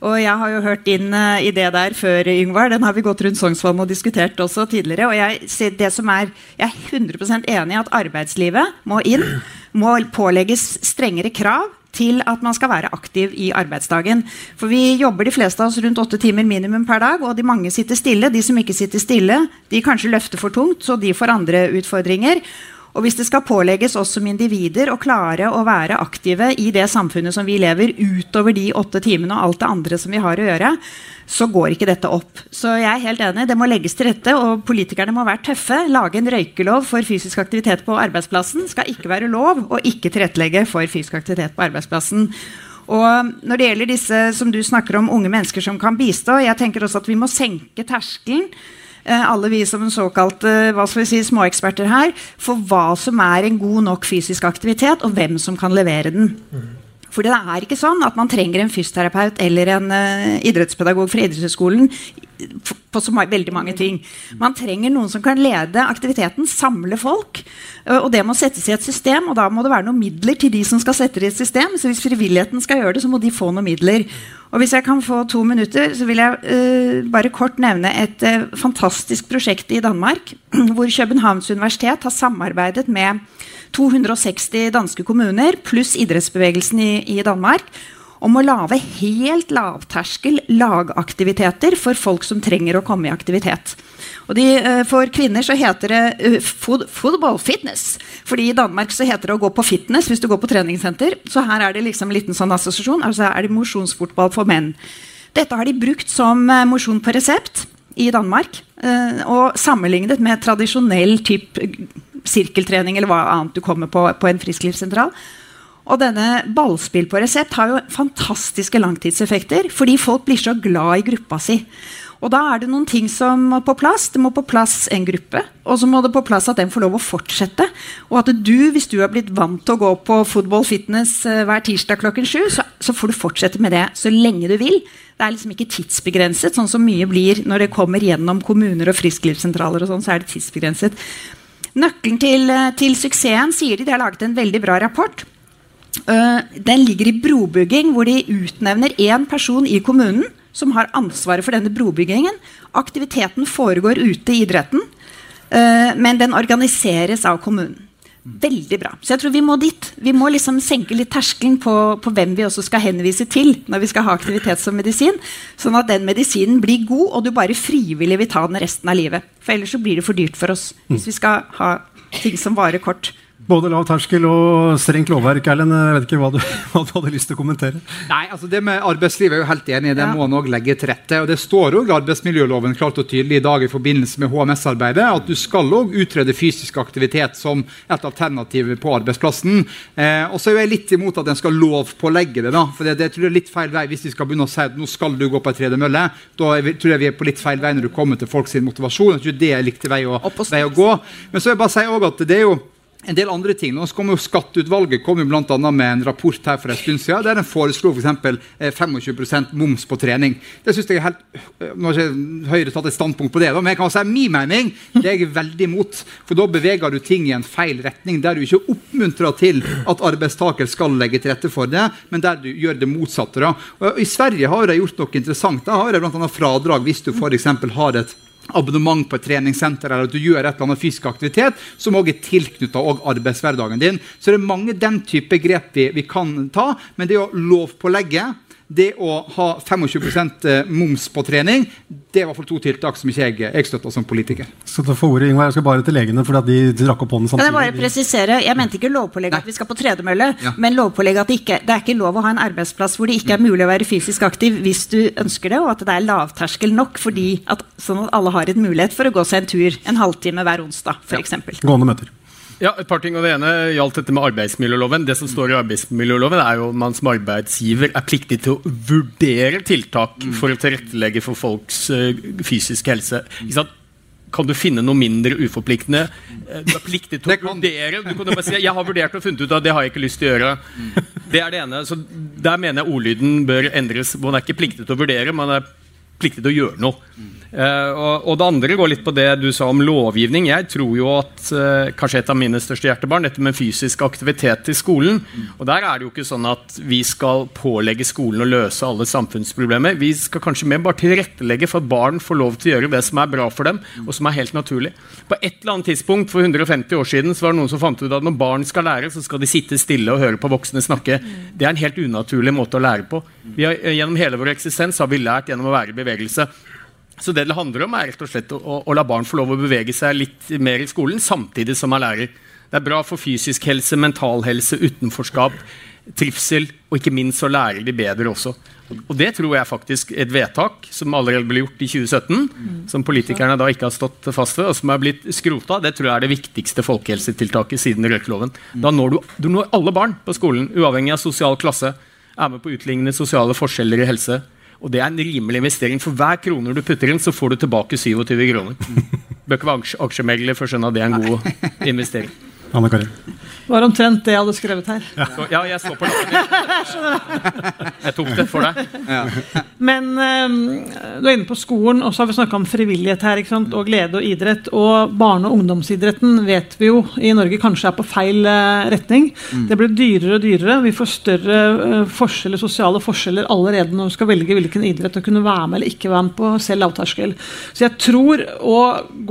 Og jeg har jo hørt din uh, idé der før, Yngvar. Den har vi gått rundt Sognsvann og diskutert også tidligere. Og jeg, det som er, jeg er 100% enig i at arbeidslivet må inn. Må pålegges strengere krav til at man skal være aktiv i arbeidsdagen. For vi jobber de fleste av oss rundt åtte timer minimum per dag, og de mange sitter stille. De som ikke sitter stille, de kanskje løfter for tungt, så de får andre utfordringer. Og hvis det skal pålegges oss som individer å klare å være aktive i det samfunnet som vi lever, utover de åtte timene og alt det andre som vi har å gjøre, så går ikke dette opp. Så jeg er helt enig, det må legges til rette, og politikerne må være tøffe. Lage en røykelov for fysisk aktivitet på arbeidsplassen. Skal ikke være lov å ikke tilrettelegge for fysisk aktivitet på arbeidsplassen. Og når det gjelder disse som du snakker om, unge mennesker som kan bistå, jeg tenker også at vi må senke terskelen alle vi som såkalt eh, hva skal vi si, småeksperter her, for hva som er en god nok fysisk aktivitet, og hvem som kan levere den. For det er ikke sånn at man trenger en fysioterapeut eller en uh, idrettspedagog fra idrettshøyskolen på så veldig mange ting. Man trenger noen som kan lede aktiviteten, samle folk. Og det må settes i et system, og da må det være noen midler til de som skal sette det i et system. Så hvis frivilligheten skal gjøre det, så må de få noen midler. Og hvis jeg kan få to minutter, så vil jeg uh, bare kort nevne et uh, fantastisk prosjekt i Danmark, (clears throat) hvor Københavns universitet har samarbeidet med 260 danske kommuner pluss idrettsbevegelsen i, i Danmark om å lage helt lavterskel lagaktiviteter for folk som trenger å komme i aktivitet. De, eh, for kvinner så heter det food, football fitness. Fordi i Danmark så heter det å gå på fitness hvis du går på treningssenter. Så her er det liksom en liten sånn assosiasjon. Altså er det mosjonsfotball for menn. Dette har de brukt som uh, mosjon på resept i Danmark. Og sammenlignet med tradisjonell typ sirkeltrening eller hva annet du kommer på på en frisklivssentral. Og denne ballspill på resept har jo fantastiske langtidseffekter fordi folk blir så glad i gruppa si. Og da er det noen ting som må på plass. Det må på plass en gruppe. Og så må det på plass at den får lov å fortsette. Og at du, hvis du har blitt vant til å gå på football fitness eh, hver tirsdag klokken sju, så, så, får du fortsette med det så lenge du vil. Det er liksom ikke tidsbegrenset, sånn som mye blir når det kommer gjennom kommuner og frisklivssentraler. og sånn, så er det tidsbegrenset. Nøkkelen til, eh, til suksessen sier de, de har laget en veldig bra rapport. Uh, den ligger i brobygging, hvor de utnevner én person i kommunen som har ansvaret for denne brobyggingen. Aktiviteten foregår ute i idretten, uh, men den organiseres av kommunen. Veldig bra. Så jeg tror vi må dit. Vi må liksom senke litt terskelen på, på, hvem vi også skal henvise til når vi skal ha aktivitet som medisin. Sånn at den medisinen blir god, og du bare frivillig vil ta den resten av livet. For ellers så blir det for dyrt for oss hvis vi skal ha ting som varer kort. Både lav terskel og strengt lovverk. Erlend, jeg vet ikke hva du, (laughs) hva du, hadde lyst til å kommentere? Nei, altså Det med arbeidslivet er jo helt enig i. Det ja. må en òg legge til rette. og Det står òg i arbeidsmiljøloven klart og tydelig i dag i forbindelse med HMS-arbeidet at du skal òg utrede fysisk aktivitet som et alternativ på arbeidsplassen. Eh, og så er jeg litt imot at en skal lovpålegge det. da, for det, det tror jeg er litt feil vei hvis vi skal begynne å si at nå skal du gå på ei tredemølle. Da tror jeg vi er på litt feil vei når du kommer til folks motivasjon. Jeg tror det er riktig vei å, vei å gå. Men så vil jeg bare si også at det er jo en del andre ting. Nå kom jo Skatteutvalget kom jo blant annet med en rapport her for en stund siden, der en foreslo f.eks. For 25% moms på trening. Det synes jeg er helt, eh, Nå har ikke Høyre tatt et standpunkt på det, men jeg kan si min mening. Det er jeg veldig imot. For da beveger du ting i en feil retning, der du ikke oppmuntrer til at arbeidstaker skal legge til rette for det, men der du gjør det motsatte. Da. Og I Sverige har de gjort noe interessant. Da har de bl.a. fradrag hvis du f.eks. har et abonnement på et treningssenter eller at du gjør et eller annet fysisk aktivitet som også er tilknytta arbeidshverdagen din. Så det er mange den type grep vi, vi kan ta. Men det å lovpålegge det å ha 25 eh, moms på trening, det er i hvert fall to tiltak som ikke jeg, jeg støtter som politiker. Så du får ordet, Ingvar. Jeg skal bare til legene, for de rakk opp hånden samtidig. Kan jeg bare presisere? Jeg mente ikke lovpålegg at vi skal på tredemølle, ja. men lovpålegg at det ikke det er ikke lov å ha en arbeidsplass hvor det ikke er mulig å være fysisk aktiv hvis du ønsker det, og at det er lavterskel nok, fordi at, sånn at alle har en mulighet for å gå seg en tur en halvtime hver onsdag, f.eks. Ja. Gående møter. Ja, et par ting, og Det ene gjaldt dette med arbeidsmiljøloven. Det som står i arbeidsmiljøloven er jo at man som arbeidsgiver er pliktig til å vurdere tiltak mm. for å tilrettelegge for folks uh, fysiske helse. Ikke sant? Kan du finne noe mindre uforpliktende? Eh, du er pliktig til å vurdere. Du kan jo bare si jeg har vurdert og funnet ut av det har jeg ikke lyst til å gjøre. Mm. Det er det ene. så Der mener jeg ordlyden bør endres. Man er ikke pliktig til å vurdere, man er pliktig til å gjøre noe. Uh, og, og, Det andre går litt på det du sa om lovgivning. Jeg tror jo at uh, kanskje et av mine største hjertebarn, dette med fysisk aktivitet i skolen. Og Der er det jo ikke sånn at vi skal pålegge skolen å løse alle samfunnsproblemer. Vi skal kanskje mer bare tilrettelegge for at barn får lov til å gjøre det som er bra for dem, og som er helt naturlig. På et eller annet tidspunkt for 150 år siden så var det noen som fant ut at når barn skal lære, så skal de sitte stille og høre på voksne snakke. Det er en helt unaturlig måte å lære på. Har, gjennom hele vår eksistens har vi lært gjennom å være i bevegelse. Så det det handler om, er rett og slett å, å, la barn få lov å bevege seg litt mer i skolen, samtidig som man lærer. Det er bra for fysisk helse, mental helse, utenforskap, trivsel, og ikke minst så lærer de bedre også. Og det tror jeg faktisk et vedtak som allerede ble gjort i 2017, mm. som politikerne da ikke har stått fast ved, og som er blitt skrota, det tror jeg er det viktigste folkehelsetiltaket siden røykeloven. Da når du, du når alle barn på skolen, uavhengig av sosial klasse, er med på å utligne sosiale forskjeller i helse og det er en rimelig investering. For hver krone du putter inn, så får du tilbake 27 kroner. (laughs) Bør ikke være aksjemegler for å skjønne at det er en god investering. Anne Karin. Det var omtrent det jeg hadde skrevet her. Så, ja, jeg så på lappen. (laughs) Jeg tok det for deg. Men um, du er inne på skolen, og så har vi snakka om frivillighet her. ikke sant? Og glede og idrett. Og barne- og ungdomsidretten vet vi jo i Norge kanskje er på feil uh, retning. Det blir dyrere og dyrere. Vi får større uh, forskjeller, sosiale forskjeller allerede når vi skal velge hvilken idrett å kunne være med eller ikke være med på selv lavterskel. Så jeg tror å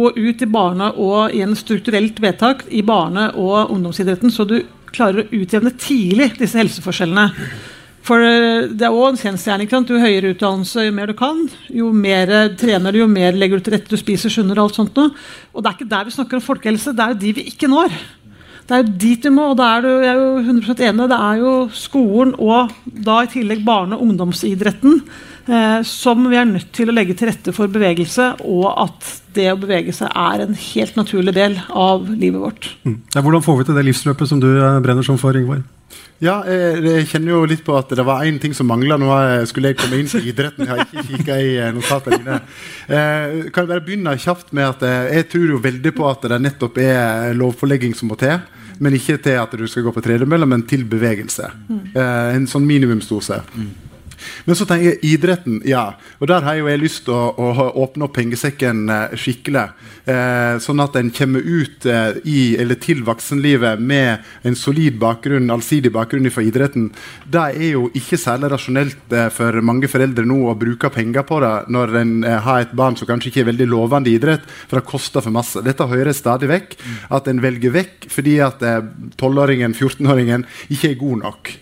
gå ut i barne- og i en strukturelt vedtak i barne- og ungdomsidretten, så du klarer å utjevne tidlig disse helseforskjellene. For eh, det er også en kjensgjerning. Jo høyere utdannelse, jo mer du kan, jo mer trener du, jo mer legger du til rette, du spiser sunnere og alt sånt noe. Og det er ikke der vi snakker om folkehelse, det er jo de vi ikke når. Det er jo dit vi må, og da er du, jeg er jo 100% enig. Det er jo skolen og da i tillegg barne- og ungdomsidretten eh, som vi er nødt til å legge til rette for bevegelse, og at det å bevege seg er en helt naturlig del av livet vårt. Mm. Ja, hvordan får vi til det livsløpet som du eh, brenner som for, Ingvar? Ja, jeg, jeg kjenner jo litt på at det var én ting som mangla. Nå jeg skulle jeg komme inn i idretten. Jeg har ikke kikka i eh, notatene mine. Eh, kan jeg bare begynne kjapt med at eh, jeg tror jo veldig på at det nettopp er lovforlegging som må til. Men ikke til at du skal gå på tredemølla, men til bevegelse. Eh, en sånn minimumsdose. Men så tenker jeg idretten, ja. Og der har jo jeg lyst til å, å åpne opp pengesekken eh, skikkelig. Eh, sånn at en kommer ut eh, i, eller til voksenlivet med en solid bakgrunn, allsidig bakgrunn fra idretten. Det er jo ikke særlig rasjonelt eh, for mange foreldre nå å bruke penger på det når en eh, har et barn som kanskje ikke er veldig lovende idrett, for det koster for masse. Dette hører jeg stadig vekk. At en velger vekk fordi at eh, 12-åringen, 14-åringen ikke er god nok.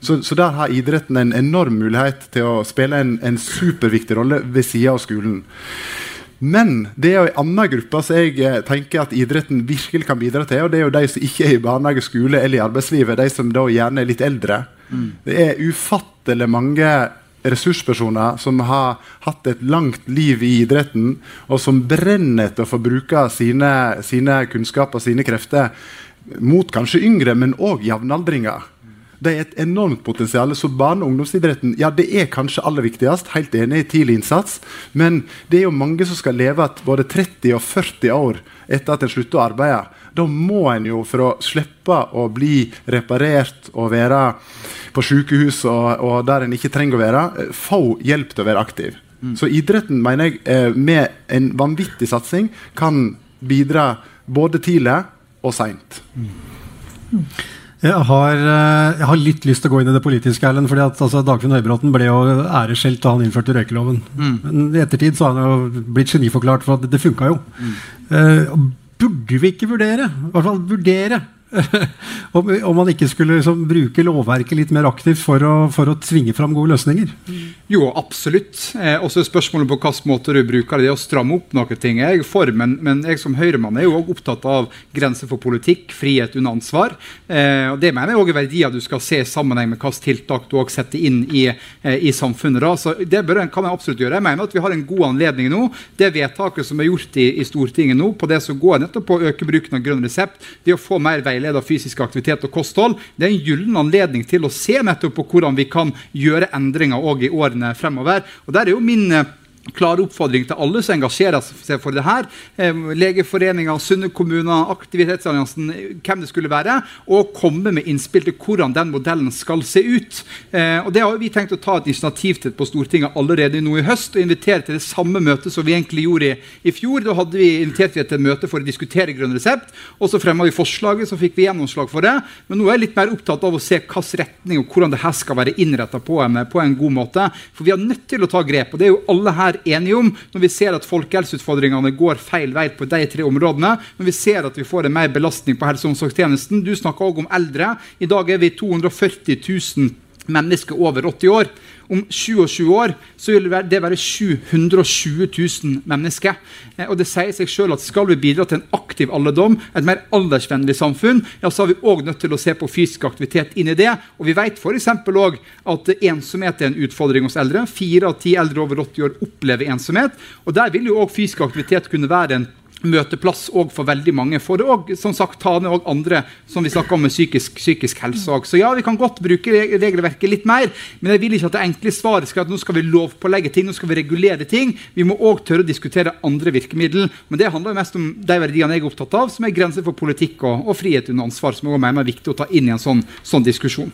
Så, så der har idretten en enorm mulighet til å spille en, en superviktig rolle ved sida av skolen. Men det er jo en annen gruppe som jeg eh, tenker at idretten virkelig kan bidra til. og Det er jo de som ikke er i barnehage, skole eller i arbeidslivet. De som da gjerne er litt eldre. Det er ufattelig mange ressurspersoner som har hatt et langt liv i idretten, og som brenner etter å få bruke sine, sine kunnskaper og sine krefter mot kanskje yngre, men òg jevnaldringer. Det er et enormt potensial. Så barne- og ungdomsidretten ja, det er kanskje aller viktigst. Helt enig i tidlig innsats. Men det er jo mange som skal leve at både 30 og 40 år etter at en slutter å arbeide. Da må en jo, for å slippe å bli reparert og være på sykehus og, og der en ikke trenger å være, få hjelp til å være aktiv. Så idretten mener jeg eh, med en vanvittig satsing kan bidra både tidlig og seint. Jeg har, eh, jeg har litt lyst til å gå inn i det politiske. Erlend, fordi at altså, Dagfinn Høybråten ble jo æreskjelt da han innførte røykeloven. Men i ettertid så har han jo blitt geniforklart for at det, funka jo. Eh, burde vi ikke vurdere, i hvert fall vurdere, (laughs) om, man ikke skulle liksom, bruke lovverket litt mer aktivt for å, for å tvinge fram gode løsninger? Jo, absolutt. Eh, også spørsmålet på hvilken måte du bruker det. Å stramme opp noen ting er jeg for, men, men jeg som høyremann er jo også opptatt av grenser for politikk, frihet under ansvar. Eh, og Det mener jeg også er verdier du skal se i sammenheng med hvilke tiltak du også setter inn i, eh, i samfunnet. Da. Så Det bør, kan jeg absolutt gjøre. Jeg mener at vi har en god anledning nå. Det vedtaket som er gjort i, i Stortinget nå, på det som går nettopp på å øke bruken av grønn resept, det å få mer veileder fysisk aktivitet og kosthold, det er en gyllen anledning til å se nettopp på hvordan vi kan gjøre endringer òg i årene fremover. Og der er jo min eh, klare oppfordring til alle som engasjerer seg for det her. Legeforeninga, Sunne kommuner, Aktivitetsalliansen, hvem det skulle være. Og komme med innspill til hvordan den modellen skal se ut. Eh, og Det har vi tenkt å ta et initiativ til på Stortinget allerede nå i høst. Og invitere til det samme møtet som vi egentlig gjorde i, i fjor. Da hadde vi invitert vi til et møte for å diskutere grønn resept. Og så fremma vi forslaget, så fikk vi gjennomslag for det. Men nå er jeg litt mer opptatt av å se hvilken retning og hvordan det her skal være innretta på, på en god måte. For vi er nødt til å ta grep. og det er jo alle her enige om når vi ser at folkehelseutfordringene går feil vei på de tre områdene. Når vi ser at vi får en mer belastning på helse- og omsorgstjenesten. Du snakker òg om eldre. I dag er vi 240 000 mennesker over 80 år. Om 27 år så vil det være- det være 720 000 mennesker. Eh, Og det sier seg selv at Skal vi bidra til en aktiv alderdom, et mer aldersvennlig samfunn, ja, så er vi òg nødt til å se på fysisk aktivitet inn i det. Og vi vet f.eks. òg at ensomhet er en utfordring hos eldre. Fire av ti eldre over 80 år opplever ensomhet. Og Der vil jo òg fysisk aktivitet kunne være en møteplass også for veldig mange. For å som sagt, ta ned andre som vi snakker om med psykisk, psykisk helse. òg. Så ja, vi kan godt bruke regelverket litt mer, men jeg vil ikke at det enkle svaret skal at nå skal vi lovpålegge ting, nå skal vi regulere ting. Vi må òg tørre å diskutere andre virkemidler. Men det handler mest om de verdiene jeg er opptatt av, som er grenser for politikk og, og frihet under ansvar, som jeg mener er viktig å ta inn i en sånn, sånn diskusjon.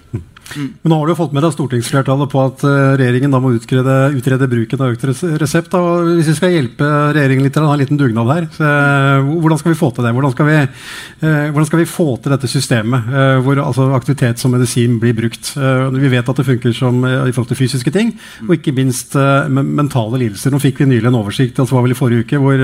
Mm. Men nå har du fått med deg stortingsflertallet på at uh, regjeringen da må utrede, utrede bruken av økt resept. Da. Hvis vi skal hjelpe regjeringen litt, ha en liten dugnad her, så, uh, hvordan skal vi få til det? Hvordan skal vi, uh, hvordan skal vi få til dette systemet hvor altså, aktivitet som medisin blir brukt? vi vet at det funker som, i forhold til fysiske ting, og ikke minst mentale lidelser. Nå fikk vi nylig en oversikt altså, var vel i forrige uke, hvor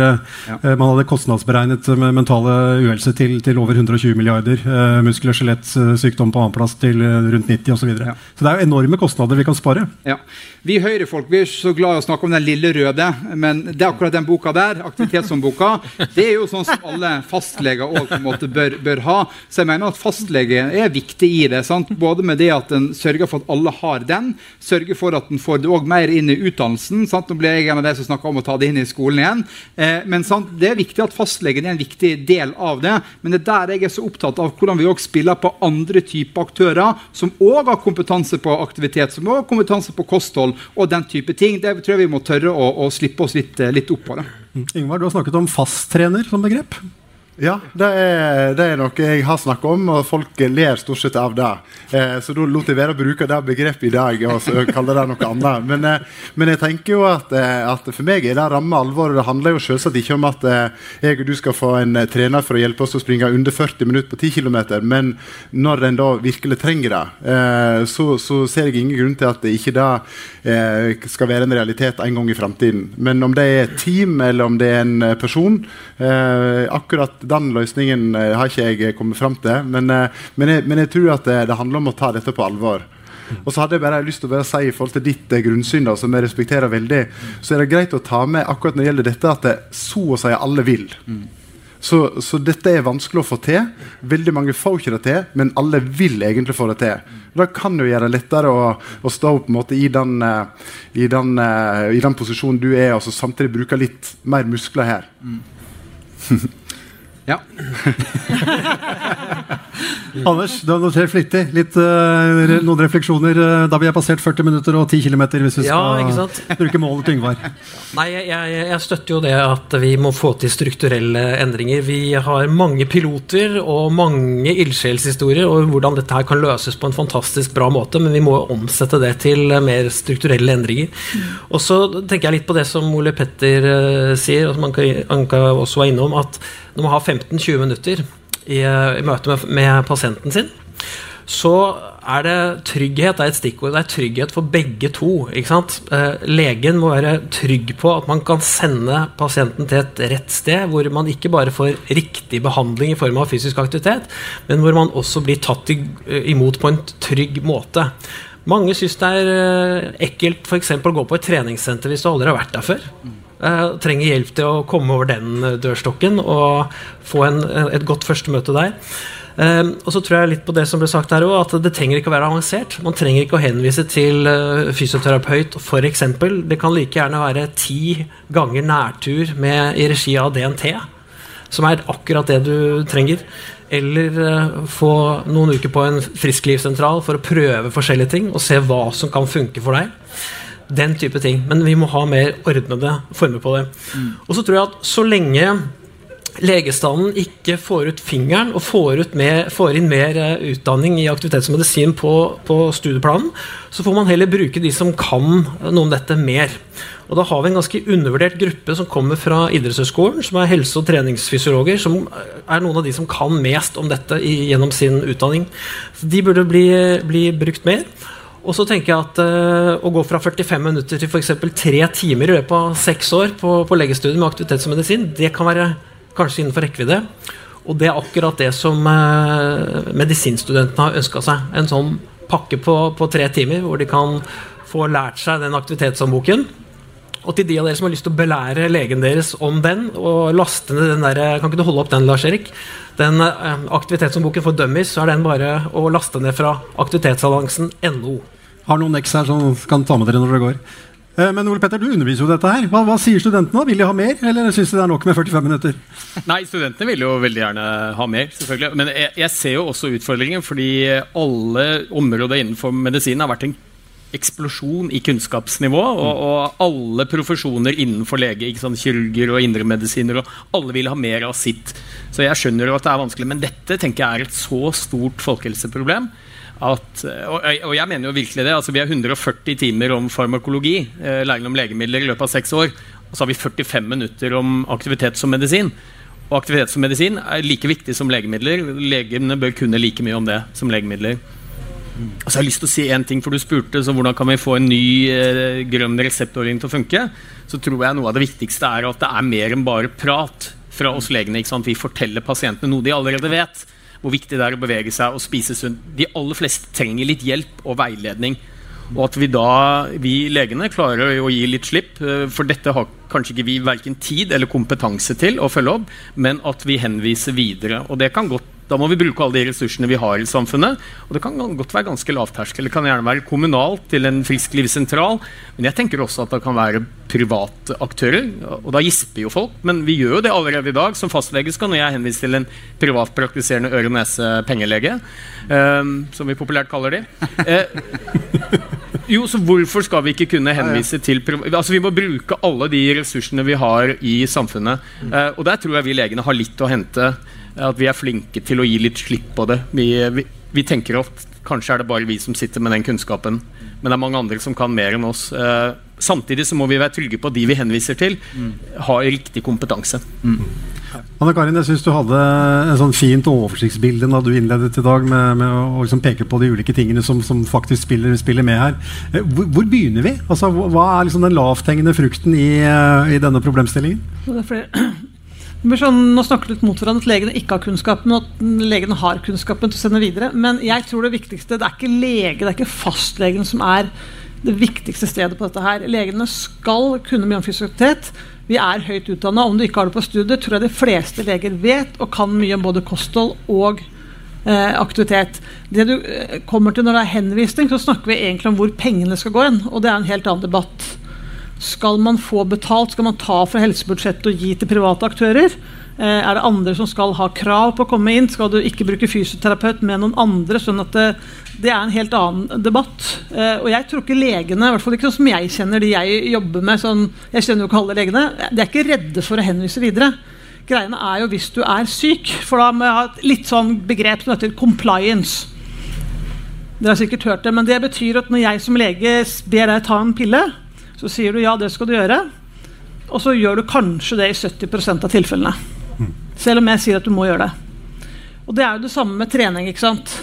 man hadde kostnadsberegnet mentale uhelse til, til, over 120 milliarder. muskel- og skjelettsykdom på annenplass til rundt 90 osv. Så, videre. ja. så det er jo enorme kostnader vi kan spare. Ja. Vi høyrefolk vi er så glad i å snakke om den lille røde, men det er akkurat den boka der, aktivitetshåndboka, det er jo sånn som alle fastleger også, bør, bør, ha. Så jeg mener at fastlege er viktig i det. Sant? Både med det at en sørger for at alle har den, sørger for at en får det også mer inn i utdannelsen. Sant? Nå blir jeg en av de som snakker om å ta det inn i skolen igjen. Eh, men sant? det er viktig at fastlegen er en viktig del av det. Men det er der jeg er så opptatt av hvordan vi også spiller på andre typer aktører som også òg har kompetanse på aktivitet, som har kompetanse på kosthold og den type ting. Det tror jeg vi må tørre å, å slippe oss litt, litt opp på. det. Ingvar, du har snakket om fasttrener som begrep. Ja, det er, det er, noe jeg har snakka om, og folk ler stort sett av det. Eh, så da lot jeg være å bruke det begrepet i dag og kalle det noe annet. Men, eh, men, jeg tenker jo at, eh, at, for meg er det ramme alvor. Det handler jo selvsagt ikke om at eh, jeg og du skal få en eh, trener for å hjelpe oss å springe under 40 minutter på 10 km, men når en da virkelig trenger det, eh, så, så, ser jeg ingen grunn til at det ikke da skal være en realitet en gang i framtiden. Men om det er et team eller om det er en person, akkurat den løsningen uh, har ikke jeg kommet fram til. Men, uh, men, jeg, men, jeg, tror at det, det, handler om å ta dette på alvor. Og så hadde jeg bare lyst til å bare si i forhold til ditt grunnsyn, da, som jeg respekterer veldig, så er det greit å ta med akkurat når det gjelder dette, at det, så å si alle vil. Så, så, dette er vanskelig å få til. Veldig mange får ikke det til, men alle vil egentlig få det til. Da kan det gjøre det lettere å, å stå på en måte i den, i, den, i den, posisjonen du er, og samtidig bruke litt mer muskler her. Mm. (laughs) Ja. (laughs) Anders, du har notert flittig. Litt, uh, noen refleksjoner uh, da vi har passert 40 minutter og 10 km, hvis vi skal ja, (laughs) bruke målet til Yngvar. Nei, jeg, jeg, jeg, støtter jo det at vi må få til strukturelle endringer. Vi har mange piloter og mange ildsjelshistorier og hvordan dette her kan løses på en fantastisk bra måte, men vi må omsette det til mer strukturelle endringer. Og så tenker jeg litt på det som Ole Petter uh, sier, og som Anka også var innom, at når man har 15-20 minutter i, eh, i møte med, med, pasienten sin, så er det trygghet det er et stikkord. Det er trygghet for begge to. Eh, legen må være trygg på at man kan sende pasienten til et rett sted, hvor man ikke bare får riktig behandling i form av fysisk aktivitet, men hvor man også blir tatt i, imot på en trygg måte. Mange syns det er eh, ekkelt f.eks. å gå på et treningssenter hvis du aldri har vært der før. Uh, trenger hjelp til å komme over den eh, dørstokken og få en, et godt første møte der. Uh, og så tror jeg litt på det som ble sagt her også, at det trenger ikke å være avansert. Man trenger ikke å henvise til uh, fysioterapeut f.eks. Det kan like gjerne være ti ganger nærtur med, i regi av DNT, som er akkurat det du trenger. Eller få noen uker på en frisklivssentral for å prøve forskjellige ting og se hva som kan funke for deg. Den type ting. Men vi må ha mer ordnede former på det. Mm. Og så tror jeg at så lenge legestanden ikke får ut fingeren og får, ut mer, får inn mer uh, utdanning i aktivitets- og medisin på, på, studieplanen, så får man heller bruke de som kan noe om dette, mer. Og da har vi en ganske undervurdert gruppe som kommer fra idrettshøyskolen, som er helse- og treningsfysiologer, som er noen av de som kan mest om dette i, gjennom sin utdanning. Så de burde bli, bli brukt mer. Og så tenker jeg at uh, Å gå fra 45 minutter til f.eks. tre timer i løpet av seks år på, på legestudiet med aktivitetsmedisin, det kan være kanskje innenfor rekkevidde. Og det er akkurat det som uh, medisinstudentene har ønska seg. En sånn pakke på, på, tre timer hvor de kan få lært seg den aktivitetshåndboken. Og til de av dere som har lyst til å belære legen deres om den, og laste ned den der, Kan ikke du holde opp den, Lars Erik? Den aktivitetsboken aktivitetshåndboken for dummies, så er den bare å laste ned fra aktivitetsannonsen.no. Har noen X her som kan ta med dere når dere går. Eh, Men Ole Petter, du underviser jo dette her. Hva, hva sier studentene? da? Vil de ha mer, eller syns de det er nok med 45 minutter? Nei, studentene vil jo veldig gjerne ha mer, selvfølgelig. Men jeg, jeg ser jo også utfordringen, fordi alle områder innenfor medisin har vært en eksplosjon i kunnskapsnivå. Og, og alle profesjoner innenfor lege, ikke sånn, kirurger og indremedisiner, og alle vil ha mer av sitt. Så jeg skjønner jo at det er vanskelig, men dette tenker jeg er et så stort folkehelseproblem. At, og, jeg mener jo virkelig det. altså Vi har 140 timer om farmakologi, eh, læring om legemidler, i løpet av seks år. Og så har vi 45 minutter om aktivitet som medisin. Og aktivitet som medisin er like viktig som legemidler. Legene bør kunne like mye om det som legemidler. Og så har jeg lyst til å si en ting, for Du spurte så hvordan kan vi få en ny eh, grønn reseptordning til å funke. Så tror jeg noe av det viktigste er at det er mer enn bare prat fra oss legene. Vi forteller pasientene noe de allerede vet. Hvor viktig det er å bevege seg og spise sunt. De aller fleste trenger litt hjelp og veiledning. Og at vi da, vi legene, klarer å gi litt slipp. eh, For dette har kanskje ikke vi verken tid eller kompetanse til å følge opp, men at vi henviser videre. Og det kan godt da må vi bruke alle de ressursene vi har i samfunnet. Og det kan godt være ganske lavterskel. Det kan gjerne være kommunalt til en frisklivssentral. Men jeg tenker også at det kan være private aktører. Og da gisper jo folk. Men vi gjør jo det allerede i dag. Som fastlege skal når jeg henvise til en privatpraktiserende øre-nese-pengelege, eh, som vi populært kaller de. Eh, jo, så Hvorfor skal vi ikke kunne henvise til Altså Vi må bruke alle de ressursene vi har i samfunnet. Eh, og der tror jeg vi legene har litt å hente. Eh, At vi er flinke til å gi litt slipp på det. Vi, vi, vi tenker at kanskje er det bare vi som sitter med den kunnskapen. Men det er mange andre som kan mer enn oss. Eh, samtidig så må vi være trygge på at de vi henviser til, har riktig kompetanse. Anne Karin, jeg syns du hadde en sånn fint oversiktsbilde da du innledet i dag med, med å liksom peke på de ulike tingene som, som faktisk spiller, spiller med her. Eh, Hvor, hvor begynner vi? Altså, hva- er liksom den lavthengende frukten i, eh, i denne problemstillingen? Det er flere- sånn, nå snakker du litt mot hverandre at legene ikke har kunnskapen, og at legene har kunnskapen til å sende videre. Men jeg tror det viktigste Det er ikke lege, det er ikke fastlegen som er det viktigste stedet på dette her. Legene skal kunne mye om fysioterapeut. Vi er høyt utdanna. Om du ikke har det på studiet, tror jeg de fleste leger vet og kan mye om både kosthold og eh, aktivitet. Det du eh, kommer til når det er henvisning, så snakker vi egentlig om hvor pengene skal gå hen. Og det er en helt annen debatt. Skal man få betalt? Skal man ta fra helsebudsjettet og gi til private aktører? Eh, er det andre som skal ha krav på å komme inn? Skal du ikke bruke fysioterapeut med noen andre? sånn at det, det er en helt annen debatt. Eh, og jeg tror ikke legene, i hvert fall ikke sånn som jeg kjenner de jeg jobber med sånn, Jeg kjenner jo ikke alle legene. De er ikke redde for å henvise videre. Greiene er jo hvis du er syk, for da må jeg ha et litt sånn begrep som heter compliance. Dere har sikkert hørt det, men det betyr at når jeg som lege ber deg ta en pille, så sier du ja, det skal du gjøre. Og så gjør du kanskje det i 70 av tilfellene. Selv om jeg sier at du må gjøre det. Og det er jo det samme med trening. ikke sant?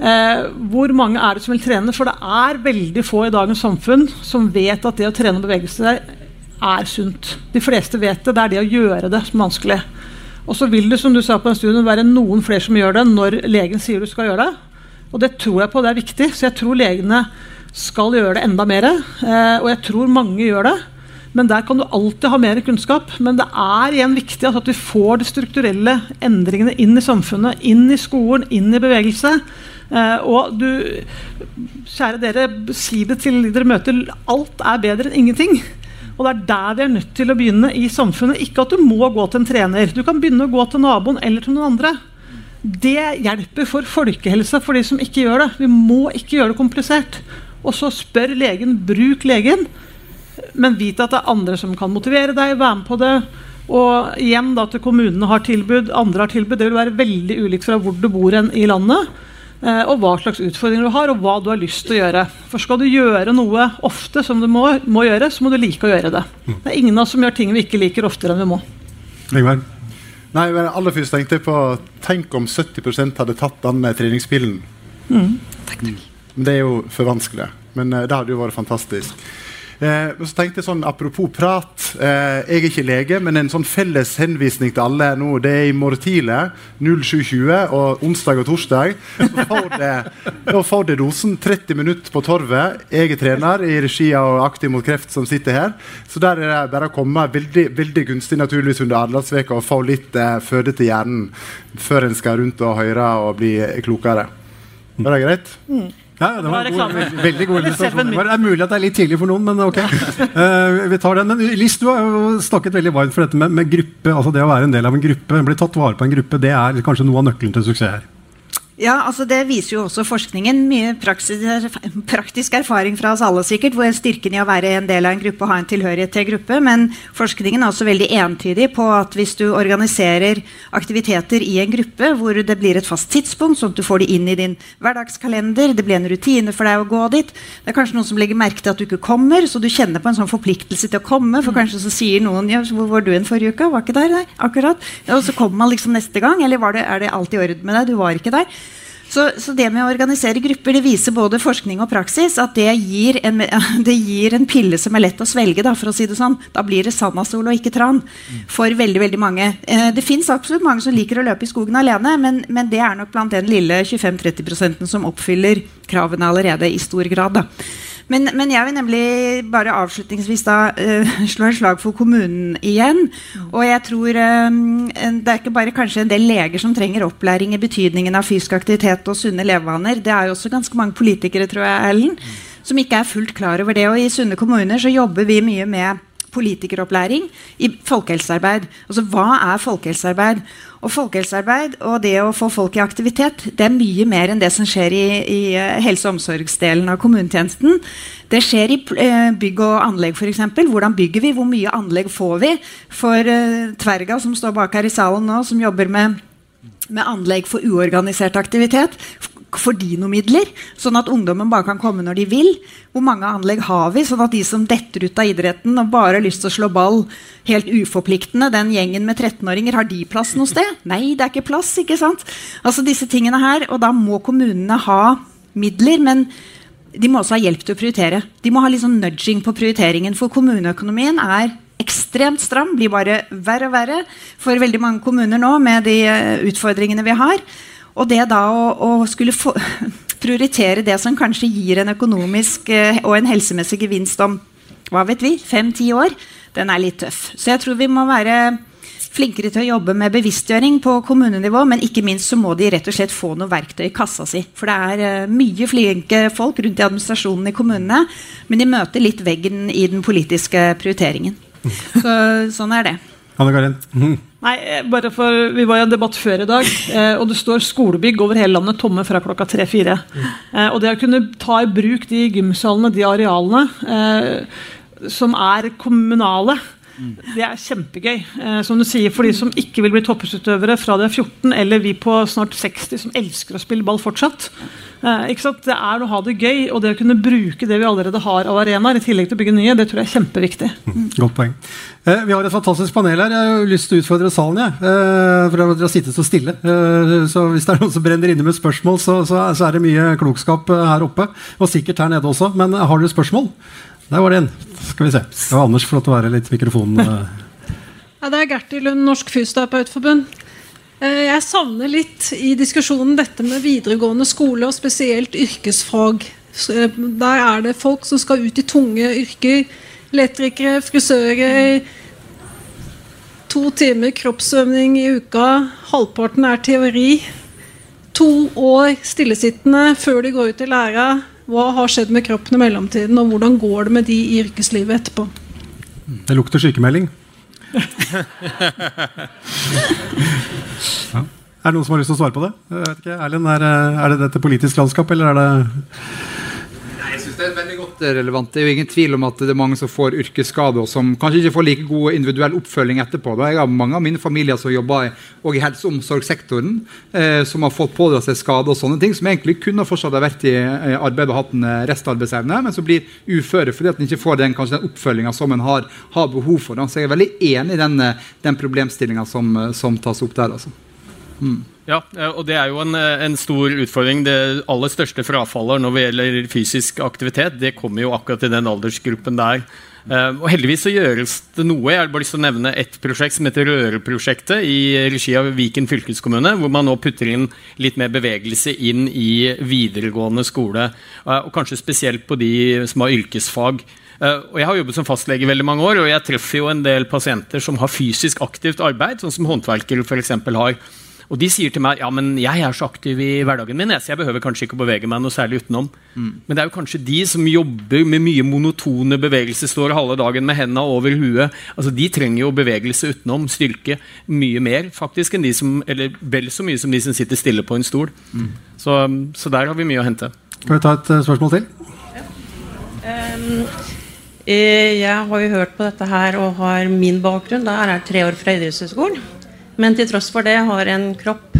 Eh, hvor mange er det som vil trene? For det er veldig få i dagens samfunn som vet at det å trene og bevege seg er sunt. De fleste vet det. Det er det å gjøre det som er vanskelig. Og så vil det som du sa på en studie, være noen flere som gjør det når legen sier du skal gjøre det. Og det tror jeg på, det er viktig. Så jeg tror legene skal gjøre det enda mer. Eh, og jeg tror mange gjør det. Men der kan du alltid ha mer kunnskap. Men det er igjen viktig at vi får de strukturelle endringene inn i samfunnet, inn i skolen, inn i bevegelse. Eh, og du, kjære dere, si det til de dere møter. Alt er bedre enn ingenting. Og det er der vi er nødt til å begynne i samfunnet. Ikke at du må gå til en trener. Du kan begynne å gå til naboen eller til noen andre. Det hjelper for folkehelsa for de som ikke gjør det. Vi må ikke gjøre det komplisert. Og så spør legen, bruk legen, men vit at det er andre som kan motivere deg, være med på det. Og igjen da til kommunene har tilbud, andre har tilbud. Det vil være veldig ulikt fra hvor du bor i landet. eh, Og hva slags utfordringer du har, og hva du har lyst til å gjøre. For skal du gjøre noe ofte som du må, må gjøre, så må du like å gjøre det. Det er ingen av oss som gjør ting vi ikke liker oftere enn vi må. Ingvar? Nei, men aller først tenkte jeg på Tenk om 70% hadde tatt den eh, treningspilen. Men Det er jo for vanskelig. Men eh, det hadde jo vært fantastisk. Eh, så tenkte jeg sånn, Apropos prat. Eh, jeg er ikke lege, men en sånn felles henvisning til alle nå, det er i morgen tidlig 07.20 og onsdag og torsdag. Så får det, (laughs) da får det dosen 30 minutter på Torvet. Jeg er trener i regi av Aktiv mot kreft som sitter her. Så der er det bare å komme. Veldig, veldig gunstig naturligvis under Arendalsveka å få litt eh, føde til hjernen før en skal rundt og høre og bli klokere. Er det greit? Ja, det var en god, veldig, veldig god (laughs) illustrasjon. Det er mulig at det er litt tidlig for noen, men ok. Uh, vi tar den. Men Liss, du har jo snakket veldig varmt for dette med, med gruppe. altså Det å være en del av en gruppe, bli tatt vare på en gruppe, det er kanskje noe av nøkkelen til suksess her. Ja, altså Det viser jo også forskningen. Mye praktisk erfaring fra oss alle, sikkert, hvor styrken i å være en del av en gruppe og ha en tilhørighet til en gruppe. Men forskningen er også veldig entydig på at hvis du organiserer aktiviteter i en gruppe hvor det blir et fast tidspunkt, sånn at du får det inn i din hverdagskalender, det blir en rutine for deg å gå dit Det er kanskje noen som legger merke til at du ikke kommer, så du kjenner på en sånn forpliktelse til å komme. For kanskje så sier noen ja, 'Hvor var du en forrige uke?' Var ikke der, nei, akkurat. Og så kommer man liksom neste gang. Eller var det, er det alt i orden med deg? Du var ikke der. Så, så det med å organisere grupper det viser både forskning og praksis at det gir en, (laughs) det gir en pille som er lett å svelge. Da, for å si det sånn. Da blir det sannasol og ikke tran for veldig veldig mange. Eh, det fins absolutt mange som liker å løpe i skogen alene, men, men det er nok blant den lille 25-30 som oppfyller kravene allerede i stor grad. Da. Men, men jeg vil nemlig bare avslutningsvis da uh, (laughs) slå et slag for kommunen igjen. Og jeg tror um, det er ikke bare kanskje en del leger som trenger opplæring i betydningen av fysisk aktivitet og sunne levevaner. Det er jo også ganske mange politikere, tror jeg, Ellen, som ikke er fullt klar over det. Og i sunne kommuner så jobber vi mye med politikeropplæring i folkehelsearbeid. Altså hva er folkehelsearbeid? Og folkehelsearbeid og det å få folk i aktivitet det er mye mer enn det som skjer i, i eh, helse- og omsorgsdelen av kommunetjenesten. Det skjer i eh, bygg og anlegg f.eks. Hvordan bygger vi? Hvor mye anlegg får vi? For uh, Tverga, som står bak her i salen nå, som jobber med med anlegg for uorganisert aktivitet. For dinomidler, sånn at ungdommen bare kan komme når de vil. Hvor mange anlegg har vi, sånn at de som detter ut av idretten og bare har lyst til å slå ball helt uforpliktende, den gjengen med 13-åringer, har de plass noe sted? Nei, det er ikke plass. ikke sant? Altså disse tingene her, Og da må kommunene ha midler. men de må også ha hjelp til å prioritere. De må ha litt sånn nudging på prioriteringen, for kommuneøkonomien er ekstremt stram, blir bare verre og verre for veldig mange kommuner nå med de eh, utfordringene vi har. Og det da å, å skulle få, (laughs) prioritere det som kanskje gir en økonomisk eh, og en helsemessig gevinst om hva vet vi, fem-ti år, den er litt tøff. Så jeg tror vi må være flinkere til å jobbe med bevisstgjøring på kommunenivå, men ikke minst så må de rett og slett få noe verktøy i kassa si. For det er eh, mye flinke folk rundt i administrasjonen i kommunene, men de møter litt veggen i den politiske prioriteringen. Så, sånn er det. Anne Karin? Mhm. Nei, eh, bare for Vi var i en debatt før i dag, eh, og det står skolebygg over hele landet tomme fra klokka tre-fire. Eh, og det å kunne ta i bruk de gymsalene, de arealene, som er kommunale, det er kjempegøy. Eh, som du sier, For de som ikke vil bli toppidrettsutøvere fra de er 14, eller vi på snart 60 som elsker å spille ball fortsatt. Eh, ikke sant? Det er å ha det gøy, og det å kunne bruke det vi allerede har av arenaer, i tillegg til å bygge nye, det tror jeg er kjempeviktig. Godt poeng. Eh, vi har et fantastisk panel her. Jeg har lyst til å utfordre salen. Jeg. For dere har sittet så stille. Så hvis det er noen som brenner inne med spørsmål, så, er det mye klokskap her oppe. Og sikkert her nede også. Men har dere spørsmål? Der var det en. Skal vi se. Det var Anders, flott å være litt mikrofon. eh. Ja, det er Gerti Lund, Norsk Fysioterapeutforbund. Eh, Jeg savner litt i diskusjonen dette med videregående skole, og spesielt yrkesfag. Eh, Der er det folk som skal ut i tunge yrker. Elektrikere, frisører. To timer kroppsøvning i uka. Halvparten er teori. To år stillesittende før de går ut i læra. Hva har skjedd med kroppen i mellomtiden, og hvordan går det med de i yrkeslivet etterpå? Det lukter sykemelding. (laughs) Ja. Er det noen som har lyst til å svare på det? Jeg vet ikke. Erlend, er, er det dette politisk landskap, eller er det det er veldig godt eh, relevant. Det er jo ingen tvil om at det er mange som får yrkesskader, og som kanskje ikke får like god individuell oppfølging etterpå. Da. Jeg har mange av mine familier som jobber i, i helse- og omsorgssektoren, eh, som har fått pådra seg skader og sånne ting, som egentlig kunne fortsatt ha vært i eh, arbeid og hatt en eh, restarbeidsevne, men som blir uføre fordi at en ikke får den, kanskje den oppfølginga som en har, har behov for. Da. Så jeg er veldig enig i den, den problemstillinga som, som tas opp der. altså. Ja, eh, og det er jo en, eh, en stor utfordring. Det aller største frafallet når det gjelder fysisk aktivitet, det kommer jo akkurat i den aldersgruppen der. Eh, og heldigvis så gjøres det noe. Jeg har bare lyst til å nevne et prosjekt som heter Røreprosjektet i regi av Viken fylkeskommune, hvor man nå putter inn litt mer bevegelse inn i videregående skole. Og kanskje spesielt på de som har yrkesfag. Uh, og Jeg har jobbet som fastlege veldig mange år, og jeg treffer jo en del pasienter som har fysisk aktivt arbeid, sånn som håndverkere f.eks. har. Og de sier til meg ja, men jeg er så aktiv i hverdagen min, så jeg behøver kanskje ikke å bevege meg noe særlig utenom. Mm. Men det er jo kanskje de som jobber med mye monotone bevegelser, står halve dagen med hendene over huet. altså De trenger jo bevegelse utenom, styrke, mye mer faktisk enn de som, eller vel så mye som de som sitter stille på en stol. Mm. Så, så, der har vi mye å hente. Kan vi ta et uh, spørsmål til? Ja. Um, jeg har jo hørt på dette her og har min bakgrunn. Der er jeg tre år fra idrettshøyskolen. Men til tross for det har en kropp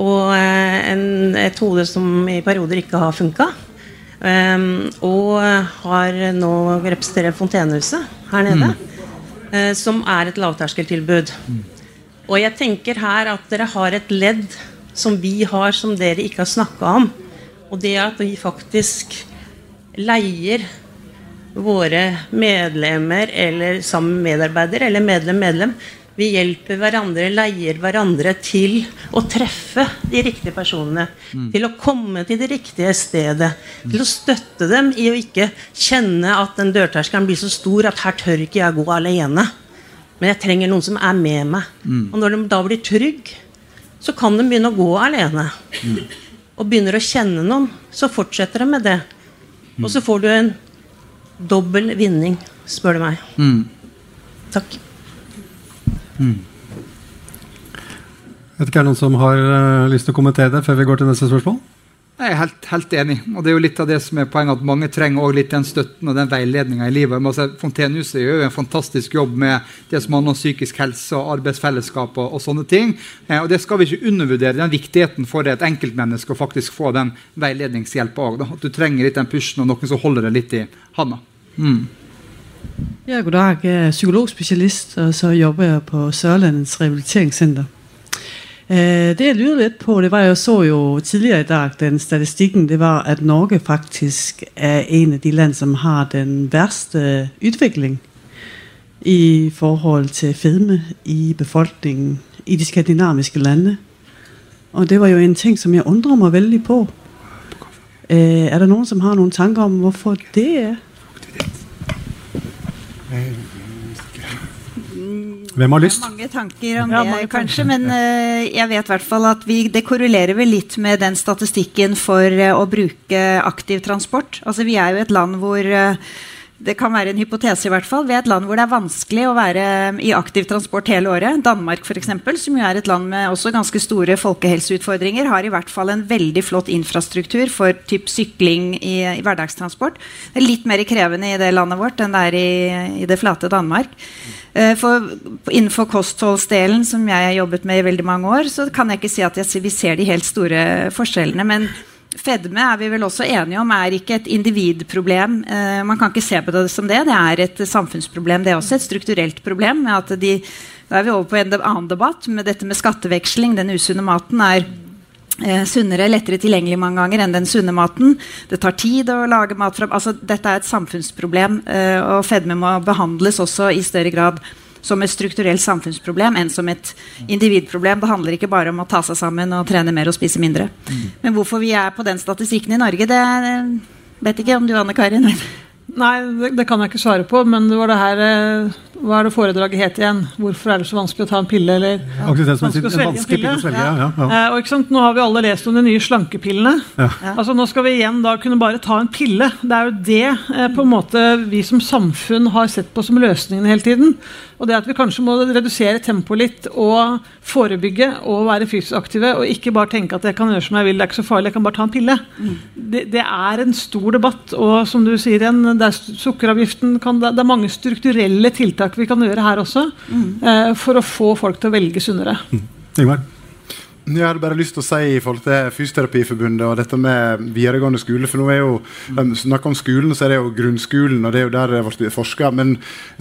og eh, en, et hode som i perioder ikke har funka. Um, ehm, og har nå representerer Fontenehuset her nede, mm. uh, som er et lavterskeltilbud. Mm. Og jeg tenker her at dere har et ledd som vi har, som dere ikke har snakka om. Og det at vi faktisk leier våre medlemmer eller sammen medarbeider eller medlem-medlem vi hjelper hverandre, leier hverandre til å treffe de riktige personene. Mm. Til å komme til det riktige stedet. Mm. Til å støtte dem i å ikke kjenne at den dørterskelen blir så stor at her tør ikke jeg gå alene. Men jeg trenger noen som er med meg. Mm. Og når de da blir trygg, så kan de begynne å gå alene. Mm. Og begynner å kjenne noen, så fortsetter de med det. Og så får du en dobbel vinning, spør du meg. Mm. Takk. Mm. Vet ikke, Er det noen som har uh, lyst til å kommentere det før vi går til neste spørsmål? Jeg er helt, helt, enig. og det er jo litt av det som er poenget, at Mange trenger også litt den støtten og den veiledninga i livet. Si, Fontenehuset gjør jo en fantastisk jobb med det som handler om psykisk helse og arbeidsfellesskap. og, og sånne ting. Eh, og Det skal vi ikke undervurdere, den viktigheten for et enkeltmenneske å faktisk få den veiledningshjelpa òg. At du trenger litt den pushen og noen som holder deg litt i handa. Mm. Ja, goddag. Jeg er psykologspecialist, og så jobber jeg på Sørlandets rehabiliteringscenter. Øh, det jeg lyder litt på, det var jeg så jo tidligere i dag, den statistikken, det var at Norge faktisk er en av de land som har den verste utvikling i forhold til fedme i befolkningen i de skandinaviske lande. Og det var jo en ting som jeg undrer meg veldig på. Øh, er det noen som har noen tanker om hvorfor det er? Hvem har lyst? Det er Mange tanker om ja, det, kanskje. Men uh, jeg vet i hvert fall at vi, det korrelerer vel litt med den statistikken for uh, å bruke aktiv transport. Altså, vi er jo et land hvor uh, det kan være en hypotese, i hvert fall. Vi er et land hvor det er vanskelig å være i aktiv transport hele året. Danmark, eksempel, som jo er et land med også ganske store folkehelseutfordringer, har i hvert fall en veldig flott infrastruktur for typ sykling i, i hverdagstransport. Det er litt mer krevende i det landet vårt enn det er i, i det flate Danmark. Eh, for innenfor kostholdsdelen, som jeg har jobbet med i veldig mange år, så kan jeg ikke si at jeg, vi ser de helt store forskjellene. men Fedme er vi vel også enige om er ikke et individproblem. Eh, man kan ikke se på det som det. Det er et samfunnsproblem. Det er også et strukturelt problem. de, Da er vi over på en annen debatt. med Dette med skatteveksling. Den usunne maten er eh, sunnere, lettere tilgjengelig mange ganger enn den sunne maten. Det tar tid å lage mat fra altså, Dette er et samfunnsproblem, eh, og fedme må behandles også i større grad som et strukturelt samfunnsproblem enn som et individproblem. Det handler ikke bare om å ta seg sammen og trene mer og spise mindre. Mm. Men hvorfor vi er på den statistikken i Norge, det vet ikke om du, Anne Karin. Nei, det, det, kan jeg ikke svare på. Men det var det her eh, hva er det foredraget het igjen? Hvorfor er det så vanskelig å ta en pille? Eller ja. vanskelig å svelge en pille? Svelge, ja. Ja, eh, og sant, Nå har vi alle lest om de nye slankepillene. Altså, nå skal vi igjen da kunne bare ta en pille. Det er jo det eh, på en måte vi som samfunn har sett på som løsningen hele tiden. Og det at vi kanskje må redusere tempoet litt og forebygge og være fysisk aktive, og ikke bare tenke at jeg kan gjøre som jeg vil, det er ikke så farlig, jeg kan bare ta en pille. Mm. Det, det, er en stor debatt. Og som du sier igjen, det er sukkeravgiften kan, det er mange strukturelle tiltak vi kan gjøre her også mm. eh, for å få folk til å velge sunnere. Mm. Ingvar? Jeg hadde bare lyst til å si i forhold til Fysioterapiforbundet og dette med videregående skole. For nå er jo, de snakker om skolen, så er det jo grunnskolen, og det er jo der det ble forska. Men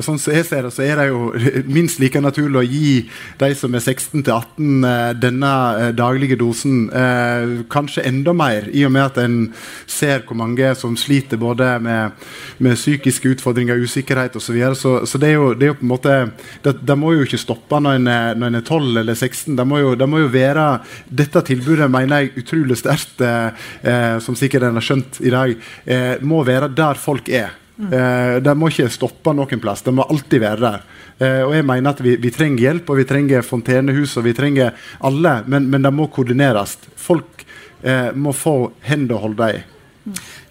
sånn som jeg ser det, så er det jo (laughs) minst like naturlig å gi de som er 16-18 eh, denne eh, daglige dosen. Eh, kanskje enda mer, i og med at en ser hvor mange som sliter både med, med psykiske utfordringer, usikkerhet osv. Så, videre. så Så det er, jo, det er jo på en måte Det, det må jo ikke stoppe når en når er 12 eller 16. Det må jo, det må jo være dette tilbudet mener jeg utrolig sterkt, eh, eh, som sikkert en har skjønt i dag, eh, må være der folk er. Eh, de må ikke stoppe noen plass. Det må alltid være der. Eh, og jeg mener at vi, vi, trenger hjelp, og vi trenger fontenehus, og vi trenger alle, men, men det må koordineres. Folk eh, må få hender å holde i.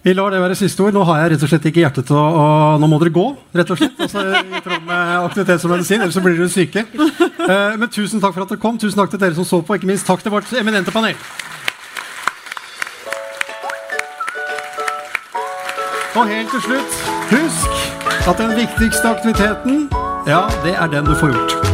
Vi lar det være siste ord. Nå har jeg rett og slett ikke hjerte til å, Nå må dere gå, rett og slett. Altså, I tråd med aktivitet som medisin, ellers så blir dere syke. Eh, men tusen takk for at dere kom. Tusen takk til dere som så på, ikke minst takk til vårt eminente panel. Og helt til slutt, husk at den viktigste aktiviteten, ja, det er den du får gjort.